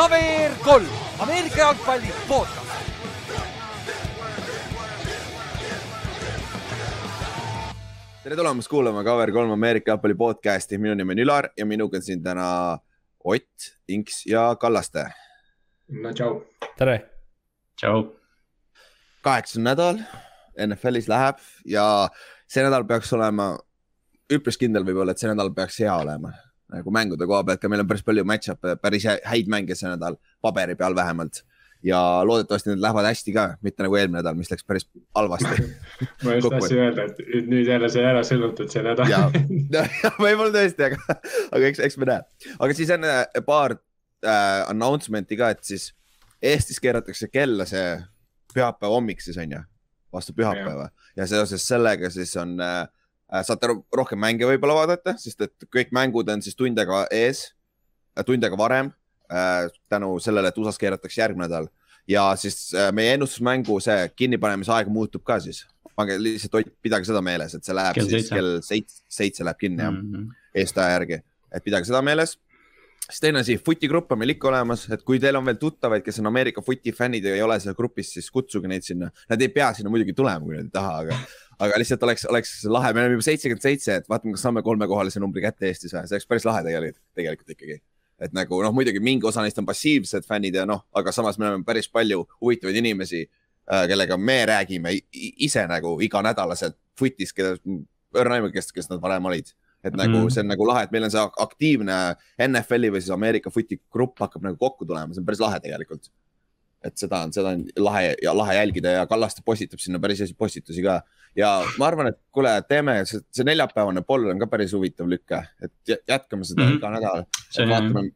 KVR kolm, Ameerika jalgpalli podcast. tere tulemast kuulama KVR3 Ameerika jalgpalli podcasti, minu nimi on Ülar ja minuga on siin täna Ott, Inks ja Kallaste. no tšau. tere. tšau. kaheksas nädal NFL-is läheb ja see nädal peaks olema üpris kindel võib-olla, et see nädal peaks hea olema nagu mängude koha pealt ka, meil on päris palju match-up'e, päris häid mänge see nädal, paberi peal vähemalt. ja loodetavasti need lähevad hästi ka, mitte nagu eelmine nädal, mis läks päris halvasti. Ma just tahtsin öelda, et nüüd jälle sai ära sõnutud see nädal. Võib-olla tõesti, aga, aga eks, eks me näe. aga siis enne paar äh, announcement'i ka, et siis Eestis keeratakse kella see pühapäeva hommik siis on ju, vastu pühapäeva. Ja, ja seoses sellega siis on Äh, saate rohkem mänge võib-olla vaadata, sest et kõik mängud on siis tund aega ees, äh, tund aega varem äh, tänu sellele, et USA-s keeratakse järgmine nädal ja siis meie ennustusmängu see kinnipanemise aeg muutub ka siis. pange lihtsalt, pidage seda meeles, et see läheb kell siis kell seitse, seitse läheb kinni jah mm -hmm., Eesti aja järgi, et pidage seda meeles siis teine asi, footi grupp on meil ikka olemas, et kui teil on veel tuttavaid, kes on Ameerika footi fännid ja ei ole seal grupis, siis kutsuge neid sinna. Nad ei pea sinna muidugi tulema, kui nad ei taha, aga, aga lihtsalt oleks, oleks lahe, me oleme juba seitsekümmend seitse, et vaatame, kas saame kolmekohalise numbri kätte Eestis või, see oleks päris lahe tegelikult, tegelikult ikkagi. et nagu noh, muidugi mingi osa neist on passiivsed fännid ja noh, aga samas me oleme päris palju huvitavaid inimesi, äh, kellega me räägime ise nagu iganädalaselt footis, keda, õrna aimu, kes, kes nad varem olid et nagu mm. see on nagu lahe, et meil on see aktiivne NFL-i või siis Ameerika footi grupp hakkab nagu kokku tulema, see on päris lahe tegelikult et seda on, seda on lahe ja lahe jälgida ja Kallaste postitab sinna päris hästi postitusi ka. Ja ma arvan, et kuule, teeme see, see neljapäevane poll on ka päris huvitav lüke, et jätkame seda mm -hmm. iga nädal. vaatame,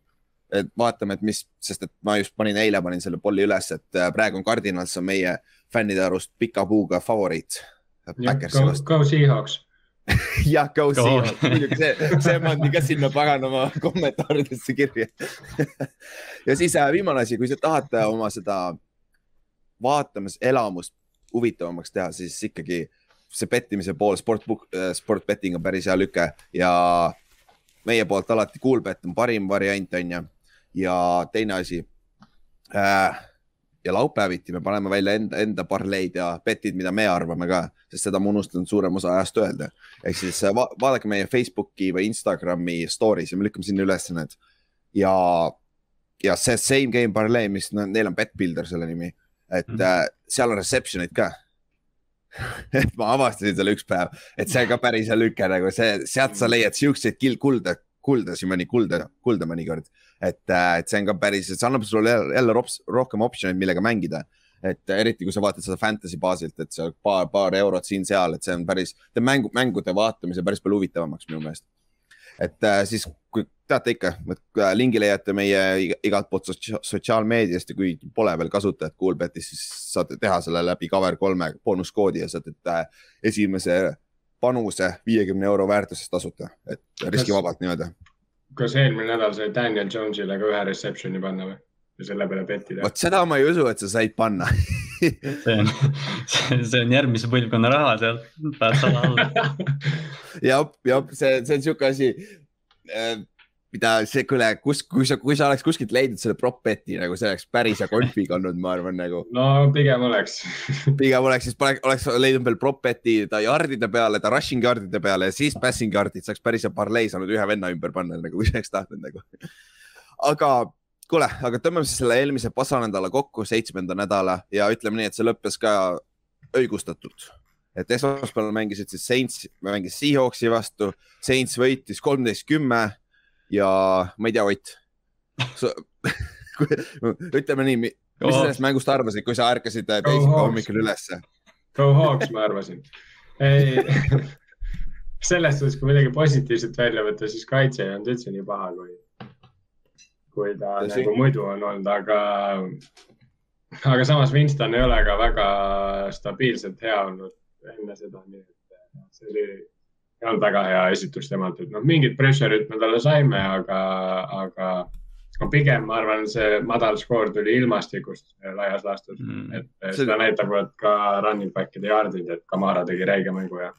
et vaatame, et mis, sest et ma just panin, eile panin selle polli üles, et äh, praegu on Cardinals on meie fännide arust pika puuga favoriit. Go, go Seahawks. Jah, Go Seahawks, muidugi see, see pandi ka sinna paganama kommentaaridesse kirja. Ja siis äh, viimane asi, kui te tahate oma seda vaatamiselamust huvitavamaks teha, siis ikkagi see pettimise pool, sportbook, äh, sport betting on päris hea lüke ja meie poolt alati Coolbet on parim variant, on ju. ja teine asi äh, ja laupäeviti me paneme välja enda, enda parleid ja betid, mida me arvame ka, sest seda ma unustan suurem osa ajast öelda. ehk siis äh, va vaadake meie Facebooki või Instagrami stories ja me lükkame sinna üles need. ja, ja see same game parlee, mis neil on Betbuilder selle nimi, et mm -hmm. seal on reception'id ka et ma avastasin selle üks päev, et see ka päris hea lüke nagu see, sealt sa leiad siukseid kulda, kuldasid mõni kulda, kulda mõnikord et, äh, et see on ka päris, see annab sulle jälle, jälle rops, rohkem optsioneid, millega mängida. et eriti, kui sa vaatad seda fantasy baasilt, et seal paar, paar eurot siin-seal, et see on päris, teeb mängu, mängude vaatamise päris palju huvitavamaks minu meelest. Et äh, siis, kui teate ikka, äh, lingi leiate meie igalt poolt sotsiaalmeediast ja kui pole veel kasutajat Coolbetis, siis saate teha selle läbi Cover3 boonuskoodi ja saate äh, esimese panuse viiekümne euro väärtuses tasuta, et riskivabalt nii-öelda kas eelmine nädal sai Daniel Jones'ile ka ühe reception'i panna või? Ja selle peale pettida. vot seda ma ei usu, et sa said panna see on, see on järgmise põlvkonna raha sealt, paned sada alla. jah, jah, see, see on sihuke asi äh, mida see, kuule, kus, kui sa, kui sa oleks kuskilt leidnud selle prop bet'i nagu see oleks päris hea config olnud, ma arvan nagu. no pigem oleks pigem oleks, siis poleks, oleks leidnud veel prop bet'i ta yard'ide peale, ta rushing yard'ide peale ja siis passing yard'id, saaks päris hea parlei saanud ühe venna ümber panna nagu, kui sa oleks tahtnud nagu. aga kuule, aga tõmbame siis selle eelmise pasanädala kokku, seitsmenda nädala ja ütleme nii, et see lõppes ka õigustatult et esmaspäeval mängisid siis Saints, mängis Seahawksi vastu, Saints võitis kolmteist, kümme ja ma ei tea, Ott ütleme nii, mis sa sellest mängust arvasid, kui sa ärkasid teisipäeva hommikul ülesse? Go Hawks, ma arvasin. ei selles suhtes, kui midagi positiivset välja võtta, siis kaitse ei olnud üldse nii paha, kui, kui ta Tõsi. nagu muidu on olnud, aga, aga samas Winston ei ole ka väga stabiilselt hea olnud enne seda, nii et see oli ei olnud väga hea esitus temalt, et noh, mingit pressure'it me talle saime, aga, aga no pigem ma arvan, see madal skoor tuli ilmastikust laias laastus mm., et seda see... näitavad ka running back'ide yard'id, et Kamara tegi räige mängu ja.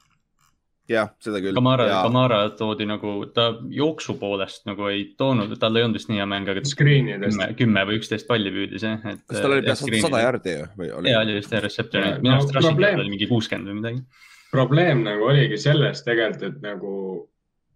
jah, seda küll. Kamara, Kamara toodi nagu, ta jooksu poolest nagu ei toonud, tal ei olnud vist nii hea mäng, aga ta Screenidest kümme, kümme või üksteist palli püüdis jah. kas tal oli peaaegu sada? jardi ju või oli ja? oli vist jah, receptor Ja,, minu no arust probleem- yard oli mingi kuuskümmend või midagi. probleem nagu oligi selles tegelikult, et nagu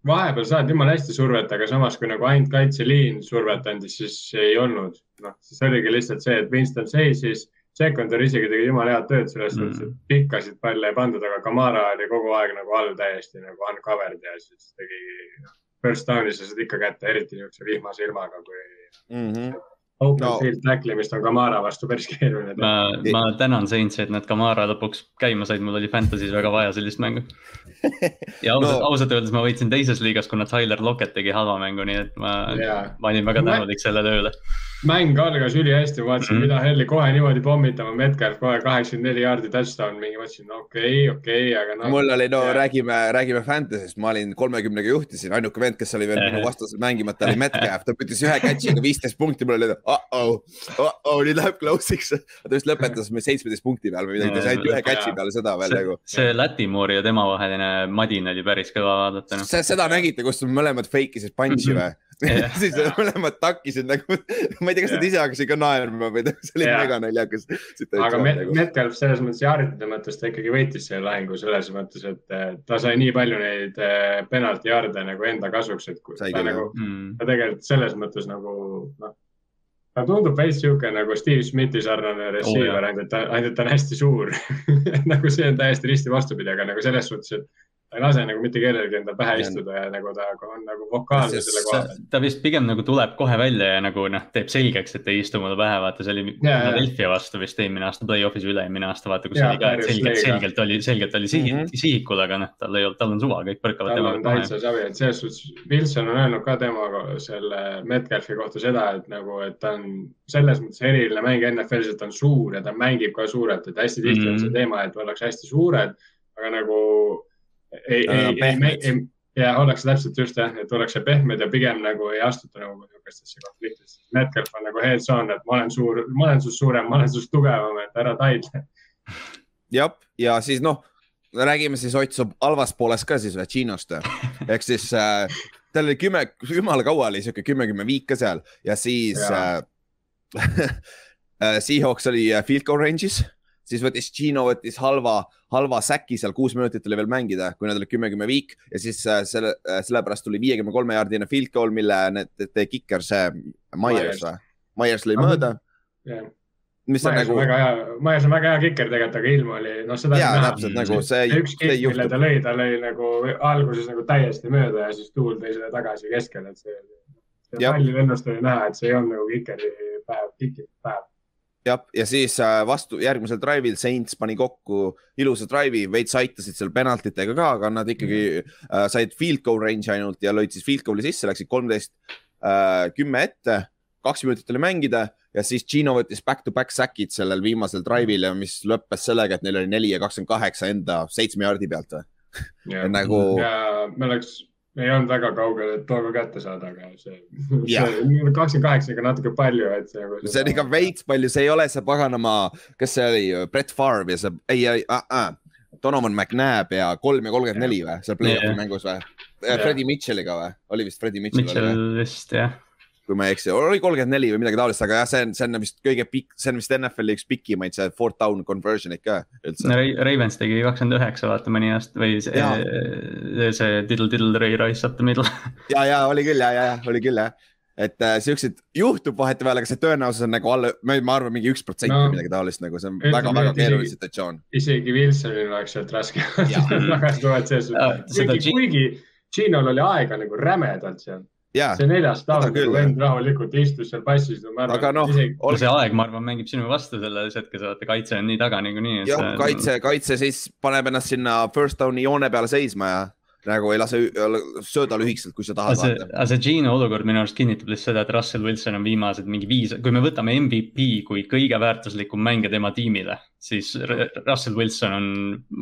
vahepeal saad jumala hästi survet, aga samas kui nagu ainult kaitseliin survet andis, siis ei olnud. noh, siis oligi lihtsalt see, et Winston seisis, secondary isegi tegi jumala head tööd selles Mm. suhtes, et pikkasid palle ei pandud, aga Kamara oli kogu aeg nagu all täiesti nagu uncovered ja siis tegi noh, first down'i sa saad ikka kätte, eriti niisuguse vihmase ilmaga, kui Mhm. open No. no. field tacklimist on Kamara vastu päris keeruline ma, ma tänan Saintsi, et nad Kamara lõpuks käima said, mul oli Fantasy's väga vaja sellist mängu. ja ausalt No. no., ausalt öeldes ma võitsin teises liigas, kuna Tyler Lockett tegi halva mängu, nii et ma ma olin väga tänulik selle tööle. mäng algas ülihästi, ma vaatasin mm, -hmm. mida helli kohe niimoodi pommitama, Metcalf kohe kaheksakümmend neli jaardi touchdown, mingi mõtlesin, okei, okei, aga noh. mul oli, no Jaa. räägime, räägime Fantasy'st, ma olin kolmekümnega juhtisin, ainuke vend, kes oli veel minu vastasel mängimata, oli Metcalf, ta pütis ühe catch'iga viisteist punkti, mul oli uh-oh, uh-oh, nüüd läheb close'iks. ta vist lõpetas meil seitsmeteist punkti peal või midagi, ta sai ainult ühe catch'i peale seda veel nagu. see Lätimoori ja tema vaheline madin oli päris kõva vaadata noh.. seda nägite, kus mõlemad fake isid punch'i või? Jah. siis mõlemad takkisid nagu, ma ei tea, kas nad ise hakkasid ka naerma või see oli mega naljakas aga nagu. Metcalf selles mõttes jaardide mõttes ta ikkagi võitis selle lahingu selles mõttes, et eh, ta sai nii palju neid eh, penalti jaarde nagu enda kasuks, et kui ta küll, nagu, Mm. ta tegelikult selles mõttes nagu noh, ta tundub veits sihuke nagu Steve Smithi sarnane receiver, ainult et ta, ainult ta on hästi suur. Nagu see on täiesti risti vastupidi, aga nagu selles suhtes, et ta ei lase nagu mitte kellelgi endal pähe Ja- istuda ja nagu ta on nagu vokaalne selle koha ta, pealt. ta vist pigem nagu tuleb kohe välja ja nagu noh, teeb selgeks, et ei istu mulle pähe, vaata, see oli. Philadelphia vastu vist eelmine aasta play-off'is või üle-eelmine aasta, vaata, kus Jaa, oli ka, et selgelt, selgelt oli, selgelt oli sihi, Mhm. sihikul, aga noh, tal ei olnud, tal on suva, kõik põrkavad tal on temaga täitsa savi, et selles suhtes Wilson on öelnud ka tema selle Metcalfi kohta seda, et nagu, et ta on selles mõttes eriline mäng NFL-s, et ta on suur ja ta mängib ka suurelt, et hästi tihti on Mhm. see teema, et ollakse hästi suured, aga nagu ei, on ei, ei pehmed., ei, ja ollakse täpselt just jah, et ollakse pehmed ja pigem nagu ei astuta nagu niisugustesse konfliktidesse. Metcalf on nagu heads on, et ma olen suur, ma olen sinust suurem, ma olen sinust tugevam, et ära taidle. jah, ja siis noh, räägime siis Ott Sob halvast poolest ka siis Vacinost. ehk siis äh, tal oli kümme, jumala kaua oli sihuke kümme, kümme viik ka seal ja siis Jaa. äh, äh, Seahawks oli äh, field goal range'is, siis võttis Gino võttis halva, halva säki seal, kuus minutit oli veel mängida, kui nad olid kümme, kümme viik ja siis äh, selle äh,, sellepärast tuli viiekümne kolme jaardine field goal, mille need kiker, see Myers või? Myers lõi mööda, mis on nagu väga hea, Myers on väga hea kiker tegelikult, aga ilm oli, noh, seda ja oli näha. täpselt nagu see, üks kick, mille ta lõi, ta lõi nagu alguses nagu täiesti mööda ja siis tuul tõi selle tagasi keskele, et see, see Jah. palli lennust oli näha, et see ei olnud nagu kikeri päev, kikeri päev. jah, ja siis äh, vastu järgmisel drive'il Saints pani kokku ilusa drive'i, veits aitasid seal penaltitega ka, aga nad ikkagi äh, said field goal range ainult ja lõid siis field goal'i sisse, läksid kolmteist äh, kümme ette, kaks minutit oli mängida ja siis Gino võttis back to back sack'id sellel viimasel drive'il ja mis lõppes sellega, et neil oli neli ja kakskümmend kaheksa enda seitsme jaardi pealt või? ja, nagu ja me oleks, ei olnud väga kaugel, et tooga kätte saada, aga see, kakskümmend kaheksa ikka natuke palju, et see nagu. see on ikka veits palju, see ei ole see paganama, kes see oli, Brett Favre ja see, ei, ei äh,, äh, Donovan McNabb ja kolm ja kolmkümmend neli või, seal play-off'i mängus või? Freddie Mitchell'iga või, oli vist Freddie Mitchell, Mitchell., Mitchell vist jah, kui ma ei eksi, oli kolmkümmend neli või midagi taolist, aga jah, see on, see on vist kõige pikk, see on vist NFL-i üks pikimaid, see fourth down conversion'id ka üldse. Ravens tegi kakskümmend üheksa, vaata mõni aasta või see see Diddle Diddle Ray Rice up the middle. ja, ja oli küll ja, ja, ja oli küll jah, et äh, siukseid juhtub vahetevahel, aga see tõenäosus on nagu alla, ma arvan, mingi üks protsent No, või midagi taolist nagu, see on väga-väga keeruline situatsioon. isegi Wilsonil oleks sealt raske Jaa, suhtes, seda kuigi kuigi Ginol oli aega nagu rämedalt seal, ja, see neljas nagu vend rahulikult istus seal passis, aga noh, no see aeg, ma arvan, mängib sinu vastu selles hetkes, vaata kaitse on nii taga niikuinii. jah, kaitse, kaitse siis paneb ennast sinna first down'i joone peale seisma ja nagu ei lase sööda lühikselt, kui sa tahad aga see, Gino olukord minu arust kinnitab lihtsalt seda, et Russell Wilson on viimased mingi viis, kui me võtame MVP kui kõige väärtuslikum mängija tema tiimile, siis Russell Wilson on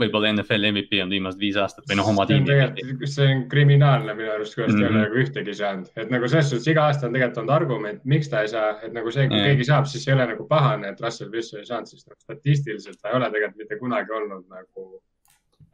võib-olla NFL MVP on viimased viis aastat või noh, oma see on tiimi see on kriminaalne minu arust, kuidas ta ei ole Mhm. nagu ühtegi saanud, et nagu selles suhtes iga aasta on tegelikult olnud argument, miks ta ei saa, et nagu see, kui Jah. keegi saab, siis ei ole nagu pahane, et Russell Wilson ei saanud, sest nagu statistiliselt ta ei ole tegelikult mitte kunagi olnud nagu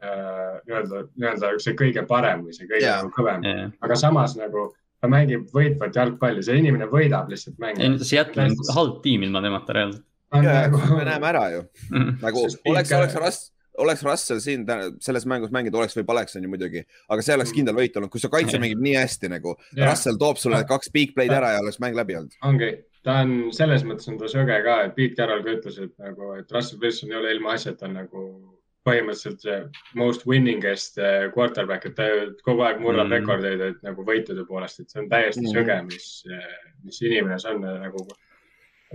nii-öelda, nii-öelda see kõige parem või see kõige Jaa. nagu kõvem, jah. aga samas nagu ta mängib võitvat jalgpalli, see inimene võidab lihtsalt no Seattle on halb tiim ilma temata reaalselt. me näeme ära ju, Mhm. nagu Sest oleks, oleks Russ, oleks Russell siin selles mängus mängida, oleks või poleks, on ju muidugi, aga see oleks Mm. kindel võit olnud, kui su kaitse mängib nii hästi nagu. Russell toob sulle kaks big play'd ära ja oleks mäng läbi olnud. ongi, ta on selles mõttes on ta söge ka, et Pete Carroll ka ütles, et nagu, et Russell Wilson ei ole ilmaasjata nagu põhimõtteliselt see most winning est eh, quarterback, et ta kogu aeg murrab Mm. rekordeid, et nagu võitude poolest, et see on täiesti Mm. söge, mis, mis inimene see on nagu.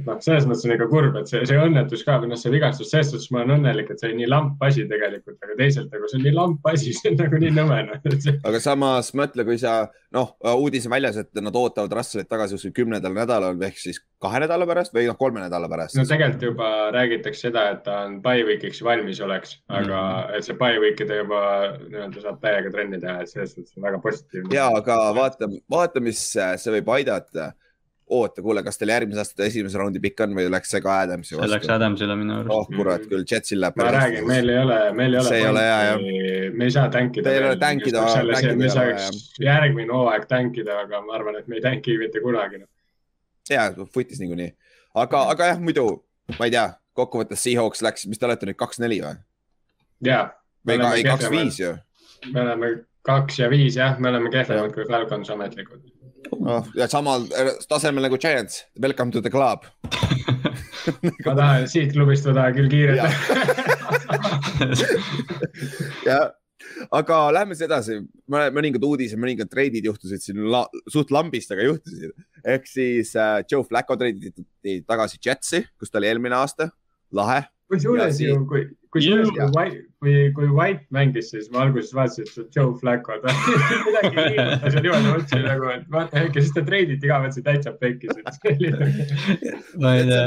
Et noh, selles mõttes on ikka kurb, et see, see õnnetus ka või noh, see vigastus, selles suhtes ma olen õnnelik, et see on nii lamp asi tegelikult, aga teisalt nagu see on nii lamp asi, see on nagu nii nõme noh. aga samas mõtle, kui sa noh, uudis on väljas, et nad ootavad Russellit tagasi kuskil kümnendal nädalal ehk siis kahe nädala pärast või noh, kolme nädala pärast no. tegelikult juba räägitakse seda, et ta on bye week'iks valmis oleks, aga mm. et see bye week'i ta juba nii-öelda saab täiega trenni teha, et selles suhtes on väga positiivne. ja, aga vaata, vaata, mis see võib aidata. oota, kuule, kas teil järgmise aasta esimese raundi pikk on või läks see ka Adamsi see läks vastu? Adamsile minu arust. oh kurat küll, Jetsil läheb. ma räägin, meil ei ole, meil ei ole. See ei ole hea, jah. me ei saa tänkida. Teil ei ole tänkida, me saaks järgmine hooaeg tänkida, aga ma arvan, et me ei tänki mitte kunagi. noh. ja footis niikuinii, aga, aga jah, muidu ma ei tea, kokkuvõttes Seahawks läks, mis te olete nüüd kaks-neli või? ja. või ka, ei kaks-viis ju. me oleme kaks ja viis jah, me oleme kehvemad kui Falcons ametlikult. noh, ja samal tasemel nagu Giants, welcome to the club. ma tahan siit klubist ma tahan küll kiirelt. ja, aga lähme siis edasi, mõningad uudised, mõningad treidid juhtusid siin la, suht lambist, aga juhtusid. ehk siis äh, Joe Flacco treiditi tagasi Jetsi, kus ta oli eelmine aasta, lahe. Kusjuures Ja ju, kui, kusjuures kui White, kui, kui White mängis, siis ma alguses vaatasin, et see on Joe Flacco, ta midagi liigutas ja niimoodi mõtlesin nagu, et vaata äkki, siis ta treiditi ka, mõtlesin täitsa pekkis, et see oli nagu- ma ei tea,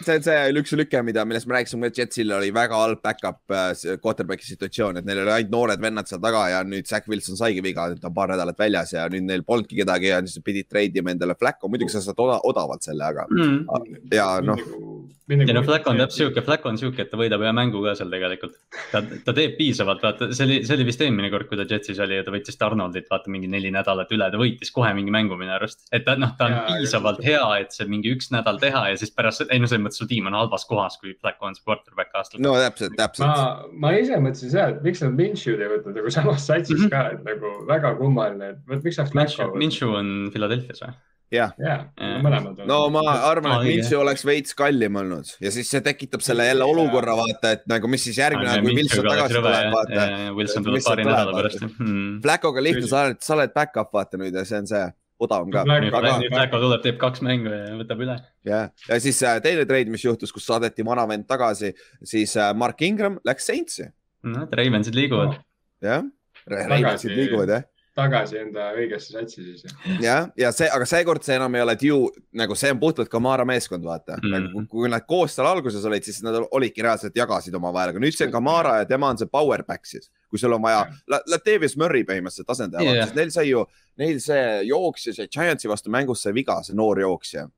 see on see lüks-lüke, mida, millest me rääkisime, et Jetsil oli väga halb back-up äh, quarterback'i situatsioon, et neil oli ainult noored vennad seal taga ja nüüd Zack Wilson saigi viga, nüüd ta on paar nädalat väljas ja nüüd neil polnudki kedagi ja siis pidid treidima endale Flacco, muidugi sa saad oda, odavalt selle, aga mm.. ja noh, Mind ei no Flack on täpselt sihuke, Flack on sihuke, et ta võidab ühe mängu ka seal tegelikult. ta, ta teeb piisavalt, vaata, see oli, see oli vist eelmine kord, kui ta Jetsis oli ja ta võttis Donaldilt vaata mingi neli nädalat üle, ta võitis kohe mingi mängu minu arust. et ta noh, ta on aga- piisavalt hea, et see mingi üks nädal teha ja siis pärast, ei no selles mõttes su tiim on halvas kohas, kui Flack on see quarterback aastal. no täpselt, täpselt. ma, ma ise mõtlesin seda, et miks nad Minshew'd ei võtnud nagu samas satsis mm -hmm. ka, et nagu väga kummaline, et miks Flacco võtad. Minshew on Philadelphia's või? jah, jaa, mõlemad on. no ma arvan, Aa, et. Minshew oleks veits kallim olnud ja siis see tekitab selle jälle olukorra, vaata, et nagu mis siis järgmine, kui Wilson tagasi tuleb, vaata. Wilson Et tuleb paari nädala pärast jah mm.. Flacco'ga lihtne, sa oled, sa oled back-up vaata nüüd ja see on see odavam ka. Flacco tuleb, teeb kaks mängu ja võtab üle. jah, ja siis äh, teine treid, mis juhtus, kus saadeti vana vend tagasi, siis äh, Mark Ingram läks Saintsi, noh, et Ravensid liiguvad. jah. Reimansid liiguvad jah, tagasi enda õigesse satsi siis. jah, ja see, aga seekord see enam ei ole Dew, nagu see on puhtalt Kamara meeskond, vaata mm. Mhm. -hmm. Nagu, kui nad koos seal alguses olid, siis nad olidki reaalselt jagasid omavahel, aga nüüd see on Kamara ja tema on see power back siis, kui sul on vaja, Latavius Murray põhimõtteliselt asendaja yeah., sest neil sai ju, neil see jooksja sai Giantsi vastu mängus sai viga, see noor jooksja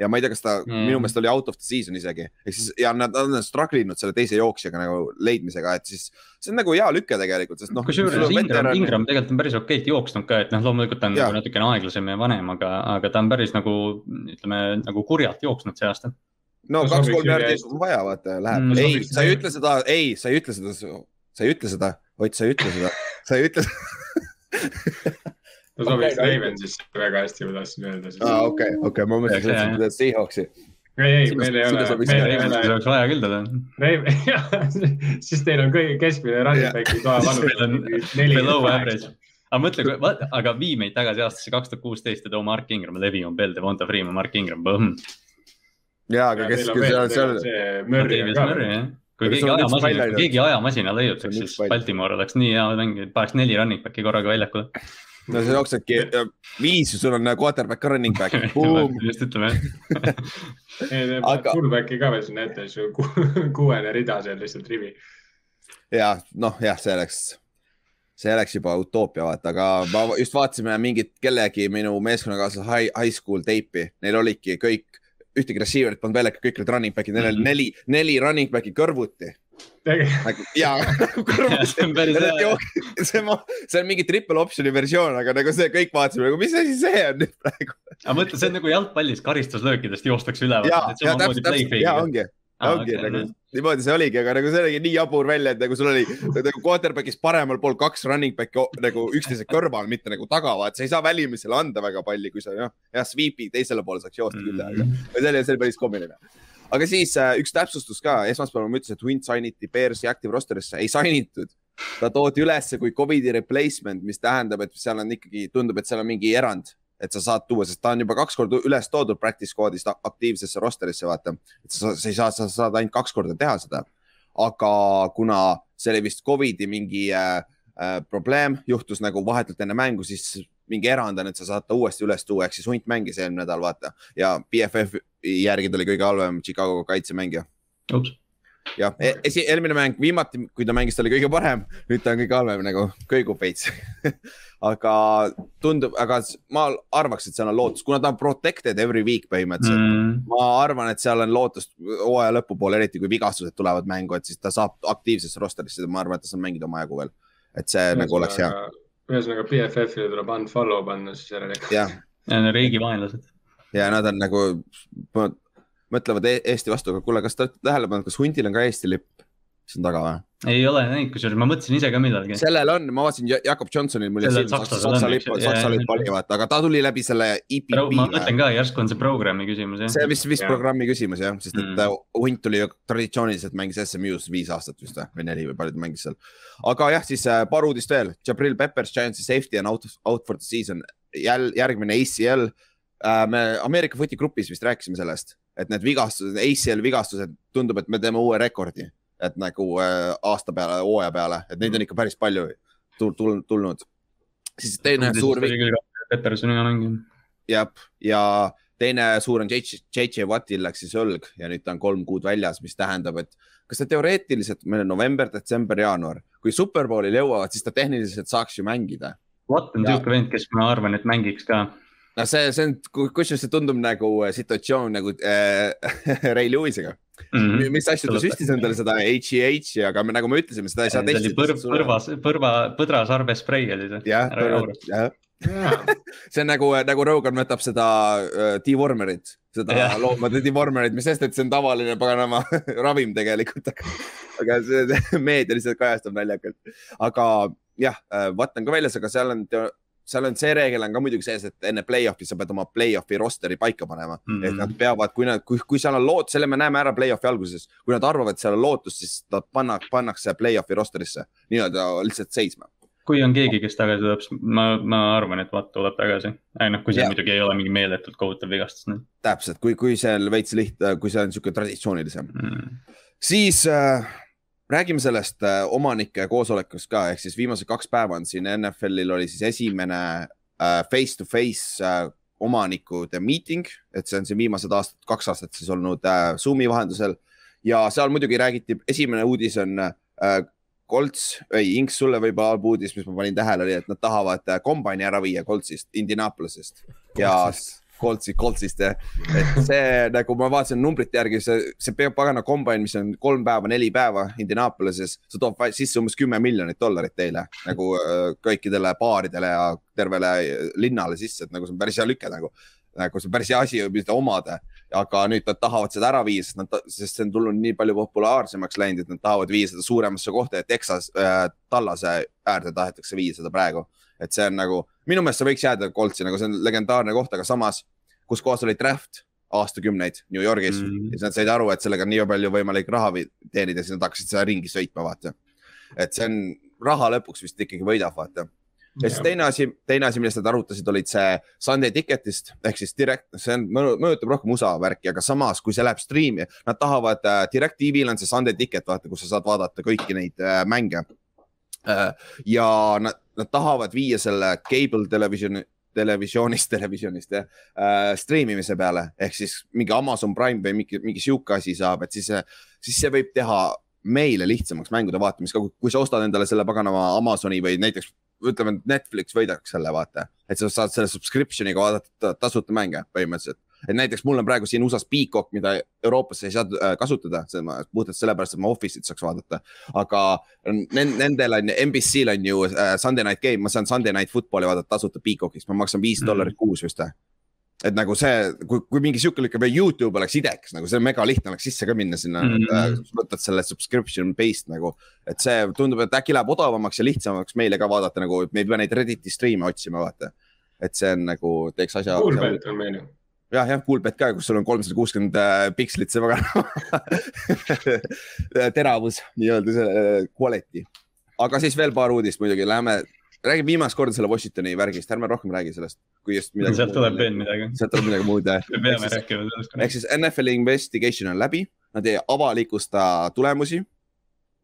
ja ma ei tea, kas ta mm. Minu meelest oli out of the season isegi, ehk siis ja nad nad on struggle inud selle teise jooksjaga nagu leidmisega, et siis see on nagu hea lüke tegelikult, sest noh. kusjuures Ingram, Ingram tegelikult on päris okeilt jooksnud ka, et noh, loomulikult ta on nagu natukene aeglasem ja vanem, aga, aga ta on päris nagu ütleme nagu kurjalt jooksnud see aasta. no kaks-kolm järgi on vaja, vaata, läheb Mm. ei, sa ei ütle seda, ei, sa ei ütle seda, sa ei ütle seda, Ott, sa ei ütle seda, sa ei ütle seda. Ta sobiks Okei, Ravensisse väga hästi, ma tahtsin öelda siis. aa, okei, okei, ma mõtlesin, et sa ütled Seahawksi. ei, ei, meil ei ole, ole. oleks vaja küll teda. siis teil on kõige keskmine running back'i on vanus. below average. aga mõtle, aga vii meid tagasi aastasse kaks tuhat kuusteist ja too Mark Ingram, Levion Bell, Devonta Freeman, Mark Ingram, põmm. jaa, aga kes, kes seal, seal, Murry on ka. jah. kui keegi ajamasina ainult. keegi ajamasina leiutaks, siis. Baltimore oleks nii hea mäng, paneks neli running back'i korraga väljakule. No sa jooksedki viis, sul on quarterback ka running back, just ütleme jah. Fullback'i ka veel sinna ette, siis ku- kuuene rida seal lihtsalt rivi. ja noh, jah, see oleks, see oleks juba utoopia, vaata, aga ma just vaatasime mingit kellegi minu meeskonnakaaslase high, high school teipi, neil olidki kõik, ühtegi receiver'it polnud välja, kõik olid running back'id, neil oli Mhm. neli, neli running back'i kõrvuti tegelikult ja see on päris hea. see, see on mingi triple option'i versioon, aga nagu see kõik vaatasime nagu, mis asi see on nüüd praegu. aga mõtle, see on nagu jalgpallis karistuslöökidest joostakse üle. ja, ja täpselt, täpselt, ja ongi Ah, ongi okay, nagu, niimoodi see oligi, aga nagu see nägi nii jabur välja, et nagu sul oli nagu quarterback'is paremal pool kaks running back'i nagu üksteise kõrval, mitte nagu taga, vaat sa ei saa välimisele anda väga palli, kui sa noh, jah, sweep'i teisele poole saaks joosta küll, aga mm. see oli, see oli päris koomiline. Aga siis äh, üks täpsustus ka, esmaspäeval ma ütlesin, et Wind signiti Bears'i active roster'isse, ei sign itud. ta toodi ülesse kui Covidi replacement, mis tähendab, et seal on ikkagi, tundub, et seal on mingi erand et sa saad tuua, sest ta on juba kaks korda üles toodud practice squad'ist aktiivsesse roster'isse, vaata. et sa, sa ei saa, sa saad ainult kaks korda teha seda. aga kuna see oli vist Covidi mingi äh, äh, probleem, juhtus nagu vahetult enne mängu, siis mingi erand on, et sa saad ta uuesti üles tuua, ehk siis hunt mängis eelmine nädal, vaata. ja BFF järgi ta oli kõige halvem Chicago kaitsemängija. jah, e-, esi, eelmine mäng, viimati, kui ta mängis, ta oli kõige parem, nüüd ta on kõige halvem nagu kõigub veits aga tundub, aga ma arvaks, et seal on lootust, kuna ta on protected every week põhimõtteliselt mm.. ma arvan, et seal on lootust hooaja lõpupoole, eriti kui vigastused tulevad mängu, et siis ta saab aktiivsesse rosterisse, ma arvan, et ta saab mängida omajagu veel. et see Ühes nagu oleks hea. Ühesõnaga BFF-ile tuleb unfollow panna siis järelikult. jah. ja need riigi vaenlased. ja nad on nagu, mõtlevad e-, Eesti vastu, aga kuule, kas te olete tähele pannud, kas hundil on ka Eesti lipp siin taga või? Ei ole näinud, kusjuures ma mõtlesin ise ka millalgi. sellel on, ma vaatasin Jakob Johnsonil, mul jäi silma Saksa lipp, Saksa lipp oli vaata, aga ta tuli läbi selle EPP. ma mõtlen ka, järsku on see programmi küsimus jah. see vist, vist ja. programmi küsimus jah, sest et mm. hunt tuli ju traditsiooniliselt mängis SMU-s viis aastat vist või neli või palju ta mängis seal. aga jah, siis äh, paar uudist veel, Jabril Peppers, Giantsi safety on out, out for the season, jälle järgmine ACL äh,. me Ameerika footi grupis vist rääkisime sellest, et need vigastused, ACL vigastused, tundub, et me teeme uue rekordi et nagu äh, aasta peale, hooaja peale, et neid on ikka päris palju tul, tul, tulnud. siis teine suur. Petersoni mäng. jah, ja teine suur on JJ Wattil läks siis õlg ja nüüd ta on kolm kuud väljas, mis tähendab, et kas ta teoreetiliselt, meil on november, detsember, jaanuar, kui superbowlil jõuavad, siis ta tehniliselt saaks ju mängida. Watt on niisugune vend, kes ma arvan, et mängiks ka no see, see on, kusjuures see tundub nagu äh, situatsioon nagu äh, Ray Lewis'iga mm. -hmm. mis asju ta süstis endale seda HEH-i, aga me, nagu me ütlesime, seda ei saa testida. põrv, põrvas, põrva, põdrasarbesprei oli see. jah, jah see on nagu, nagu Rogan võtab seda uh, dewormerit, seda yeah. loomade dewormerit, mis sest, et see on tavaline paganama ravim tegelikult, aga, aga see meedia lihtsalt kajastab naljakalt. aga jah, äh, Watt on ka väljas, aga seal on seal on see reegel on ka muidugi sees, et enne play-off'i sa pead oma play-off'i roster'i paika panema mm. -hmm. et nad peavad, kui nad, kui, kui seal on loot, selle me näeme ära play-off'i alguses, kui nad arvavad, et seal on lootust, siis ta panna, pannakse play-off'i roster'isse nii-öelda lihtsalt seisma kui on keegi, kes tagasi tuleb, siis ma, ma arvan, et Watt tuleb tagasi. noh, kui see yeah. muidugi ei ole mingi meeletult kohutav vigastus. täpselt, kui, kui seal veits lihtne, kui see on niisugune traditsioonilisem mm., siis äh, räägime sellest äh, omanike koosolekust ka, ehk siis viimased kaks päeva on siin NFL-il oli siis esimene äh, face to face äh, omanikude meeting, et see on siin viimased aastad, kaks aastat siis olnud Zoom'i vahendusel. Ja seal muidugi räägiti, esimene uudis on Colts, ei Inks, sulle võib-olla halb uudis, mis ma panin tähele, oli, et nad tahavad kombaini ära viia Coltsist, Indianapolisest. Ja Coltsi, Coltsist jah. et see nagu ma vaatasin numbrite järgi, see, see pagana kombain, mis on kolm päeva, neli päeva Indianapolises, see toob sisse umbes kümme miljonit dollarit teile nagu äh, kõikidele baaridele ja tervele linnale sisse, et nagu see on päris hea lüke nagu. nagu see on päris hea asi, mida omada, aga nüüd nad tahavad seda ära viia, sest nad, sest see on tulnud nii palju populaarsemaks läinud, et nad tahavad viia seda suuremasse kohta ja Texas äh,, Tallase äärde tahetakse viia seda praegu et see on nagu, minu meelest see võiks jääda Coltsi, nagu see on legendaarne koht, aga samas, kus kohas oli draft aastakümneid New Yorgis mm. -hmm. ja siis nad said aru, et sellega on nii palju võimalik raha teenida, siis nad hakkasid seda ringi sõitma, vaata. et see on, raha lõpuks vist ikkagi võidab, vaata. ja siis teine asi, teine asi, millest nad arutasid, olid see Sunday Ticketist ehk siis direct, see on, mõjutab rohkem USA värki, aga samas, kui see läheb striimi, nad tahavad äh,, Direct TV-l on see Sunday Ticket, vaata, kus sa saad vaadata kõiki neid äh, mänge äh,. ja nad nad tahavad viia selle cable televisiooni, televisioonist, televisioonist jah äh,, striimimise peale. Ehk siis mingi Amazon Prime või mingi, mingi sihuke asi saab, et siis, siis see võib teha meile lihtsamaks mängude vaatamist, kui sa ostad endale selle paganama Amazoni või näiteks ütleme, et Netflix võidaks selle, vaata, et sa saad selle subscription'iga vaadata tasuta mänge põhimõtteliselt et näiteks mul on praegu siin USA-s Peacock, mida Euroopas ei saa äh, kasutada, puhtalt sellepärast, et ma Office'it saaks vaadata. aga nendel on, NBC-l on ju uh, Sunday Night Game, ma saan Sunday Night Football'i vaadata tasuta Peacockis, ma maksan viis mm. dollarit kuus vist või et nagu see, kui, kui mingi sihuke lükkab ja Youtube oleks idekas, nagu see on mega lihtne oleks sisse ka minna sinna mm, -hmm. äh, võtad selle subscription based nagu. et see tundub, et äkki läheb odavamaks ja lihtsamaks meile ka vaadata nagu, et me ei pea neid Redditi striime otsima, vaata. et see on nagu, teeks asja. Coolbet on meil ju jah, jah, Coolbet ka, kus sul on kolmsada kuuskümmend äh, pikslit, see väga teravus, nii-öelda see äh, quality. aga siis veel paar uudist muidugi, läheme räägime viimast korda selle Washingtoni värgist, ärme rohkem räägi sellest, kui just midagi. sealt tuleb veel midagi. sealt tuleb midagi muud jah. me peame rääkima sellest. ehk siis NFL investigation on läbi, nad ei avalikusta tulemusi.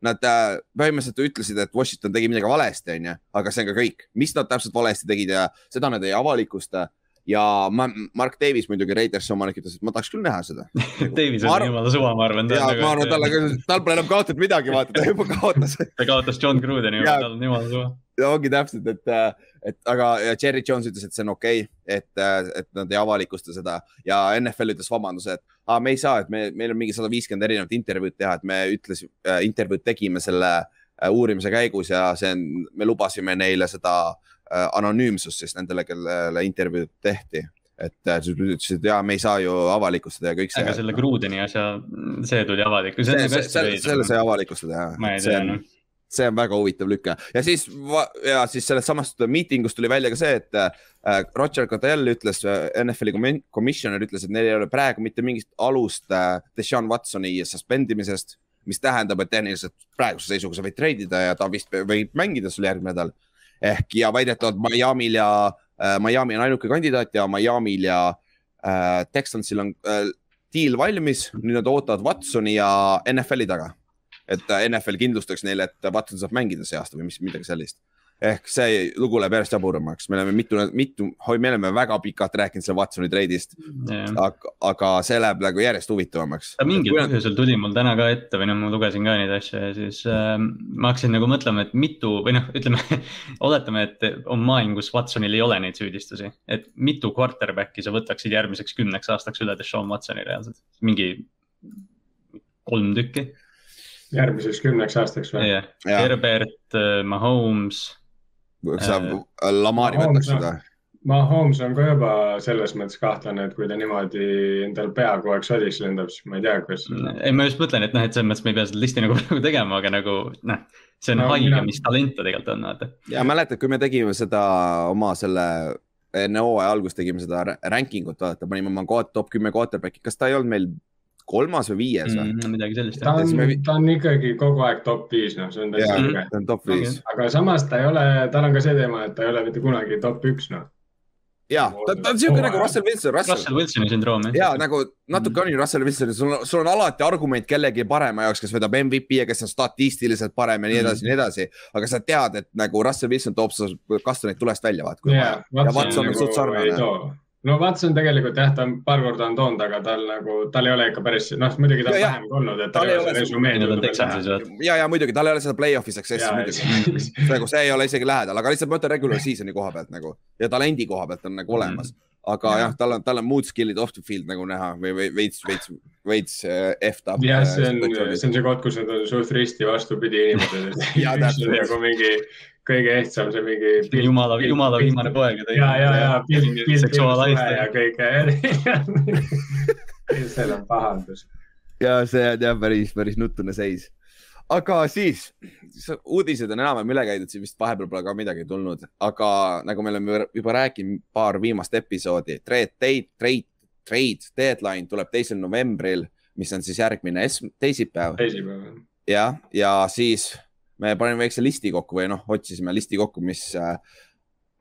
Nad äh, põhimõtteliselt ütlesid, et Washington tegi midagi valesti, onju, aga see on ka kõik, mis nad täpselt valesti tegid ja seda nad ei avalikusta ja ma, Mark Davis muidugi Raidersi omanik ütles, et ma tahaks küll näha seda. Davis on arv... jumala suva, ma arvan. ja ma arvan, talle, tal pole enam kaotatud midagi, vaata, ta juba kaotas. Ta kaotas John Crudeni, tal on jumala suva. Ongi täpselt, et, äh, et aga Jerry Jones ütles, et see on okei okay,, et, äh, et nad ei avalikusta seda. Ja NFL ütles vabanduse, et ah, me ei saa, et me, meil on mingi sada viiskümmend erinevat intervjuud teha, et me ütles äh,, intervjuud tegime selle äh, uurimise käigus ja see on, me lubasime neile seda äh, anonüümsust siis nendele, kellele intervjuud tehti et äh, siis ütlesid, ja me ei saa ju avalikustada ja kõik see. aga selle Krudeni asja, see tuli avalikustada. selle sai avalikustada jah. ma ei tea noh see on väga huvitav lüke ja siis ja siis sellest samast miitingust tuli välja ka see, et äh, Roger Goodell ütles äh,, NFL-i komisjonär ütles, et neil ei ole praegu mitte mingit alust äh, Deshaun Watsoni suspendimisest, mis tähendab, et tehniliselt praeguse seisuga sa võid treidida ja ta vist võib mängida sul järgmine nädal. Ehk ja väidetavalt Miami'l ja äh, Miami on ainuke kandidaat ja Miami'l ja äh, Texansil on äh, deal valmis, nüüd nad ootavad Watsoni ja NFL-i taga et NFL kindlustaks neile, et Watson saab mängida see aasta või mis, midagi sellist. Ehk see lugu läheb järjest jaburamaks, me oleme mitu, mitu, me oleme väga pikalt rääkinud selle Watsoni treidist. Yeah.. aga, aga see läheb nagu järjest huvitavamaks. mingil põhjusel tuli mul täna ka ette või noh, ma lugesin ka neid asju ja siis äh, ma hakkasin nagu mõtlema, et mitu või noh, ütleme oletame, et on maailm, kus Watsonil ei ole neid süüdistusi, et mitu quarterback'i sa võtaksid järgmiseks kümneks aastaks üle Deshaun Watsoni reaalselt, mingi kolm tükki? Järgmiseks kümneks aastaks või? Yeah.? Herbert, äh, Mahomes. sa äh, Lamari võtaks seda? Mahomes on ka juba selles mõttes kahtlane, et kui ta niimoodi endal pea kogu aeg sodiks lendab, siis ma ei tea, kas. ei, ma just mõtlen, et noh, et selles mõttes me ei pea seda listi nagu praegu tegema, aga nagu noh, see on no, haige mina..., mis talent ta tegelikult on, vaata. ja mäletad, kui me tegime seda oma selle enne hooaja algust tegime seda ranking ut, vaata, panime oma top kümme quarterback'i, kas ta ei olnud meil kolmas või viies või mm,? midagi sellist. ta on, ta on ikkagi kogu aeg top viis, noh, see on täitsa selge. ta on top viis okay.. aga samas ta ei ole, tal on ka see teema, et ta ei ole mitte kunagi top üks, noh ja, ta, ta on siuke nagu Russell Wilson. Russell Wilsoni sündroom, jah. ja nagu natuke on ju Russell Wilson, sul on, sul on alati argument kellegi parema jaoks, kes võidab MVP ja kes on statistiliselt parem ja nii edasi mm, nii edasi. aga sa tead, et nagu Russell Wilson toob su kastanid tulest välja, vaat kui yeah, vaja. ja Watson on nagu suht sarnane no Watson tegelikult jah, ta on paar korda on toonud, aga tal nagu, tal ei ole ikka päris, noh, muidugi ta on vähem olnud, et tal ei ole resümeed. ja, ja muidugi tal ei ole seda play-off'i success'i muidugi. nagu see ei ole isegi lähedal, aga lihtsalt ma ütlen regular season'i koha pealt nagu ja talendi koha pealt on nagu olemas mm. aga ja. jah, tal on, tal on muud skill'id off the field nagu näha või, veits, veits, veits äh, F-'d up. jah, see on, see on see koht, kus nad on suht risti vastupidi inimesed, et üks on nagu mingi kõige ehtsam, see mingi. jumala, jumala viimane poeg. ja, ja, ja pilt, pilt, seksuaalaiste ja kõike. seal on pahandus. ja see on jah päris, päris nutune seis. aga siis, uudised on enam-vähem üle käidud, siin vist vahepeal pole ka midagi tulnud, aga nagu me oleme juba rääkinud paar viimast episoodi, trade, trade, trade, trade deadline tuleb teisel novembril, mis on siis järgmine teisipäev. teisipäev. jah, ja siis me panime väikse listi kokku või noh, otsisime listi kokku, mis, äh,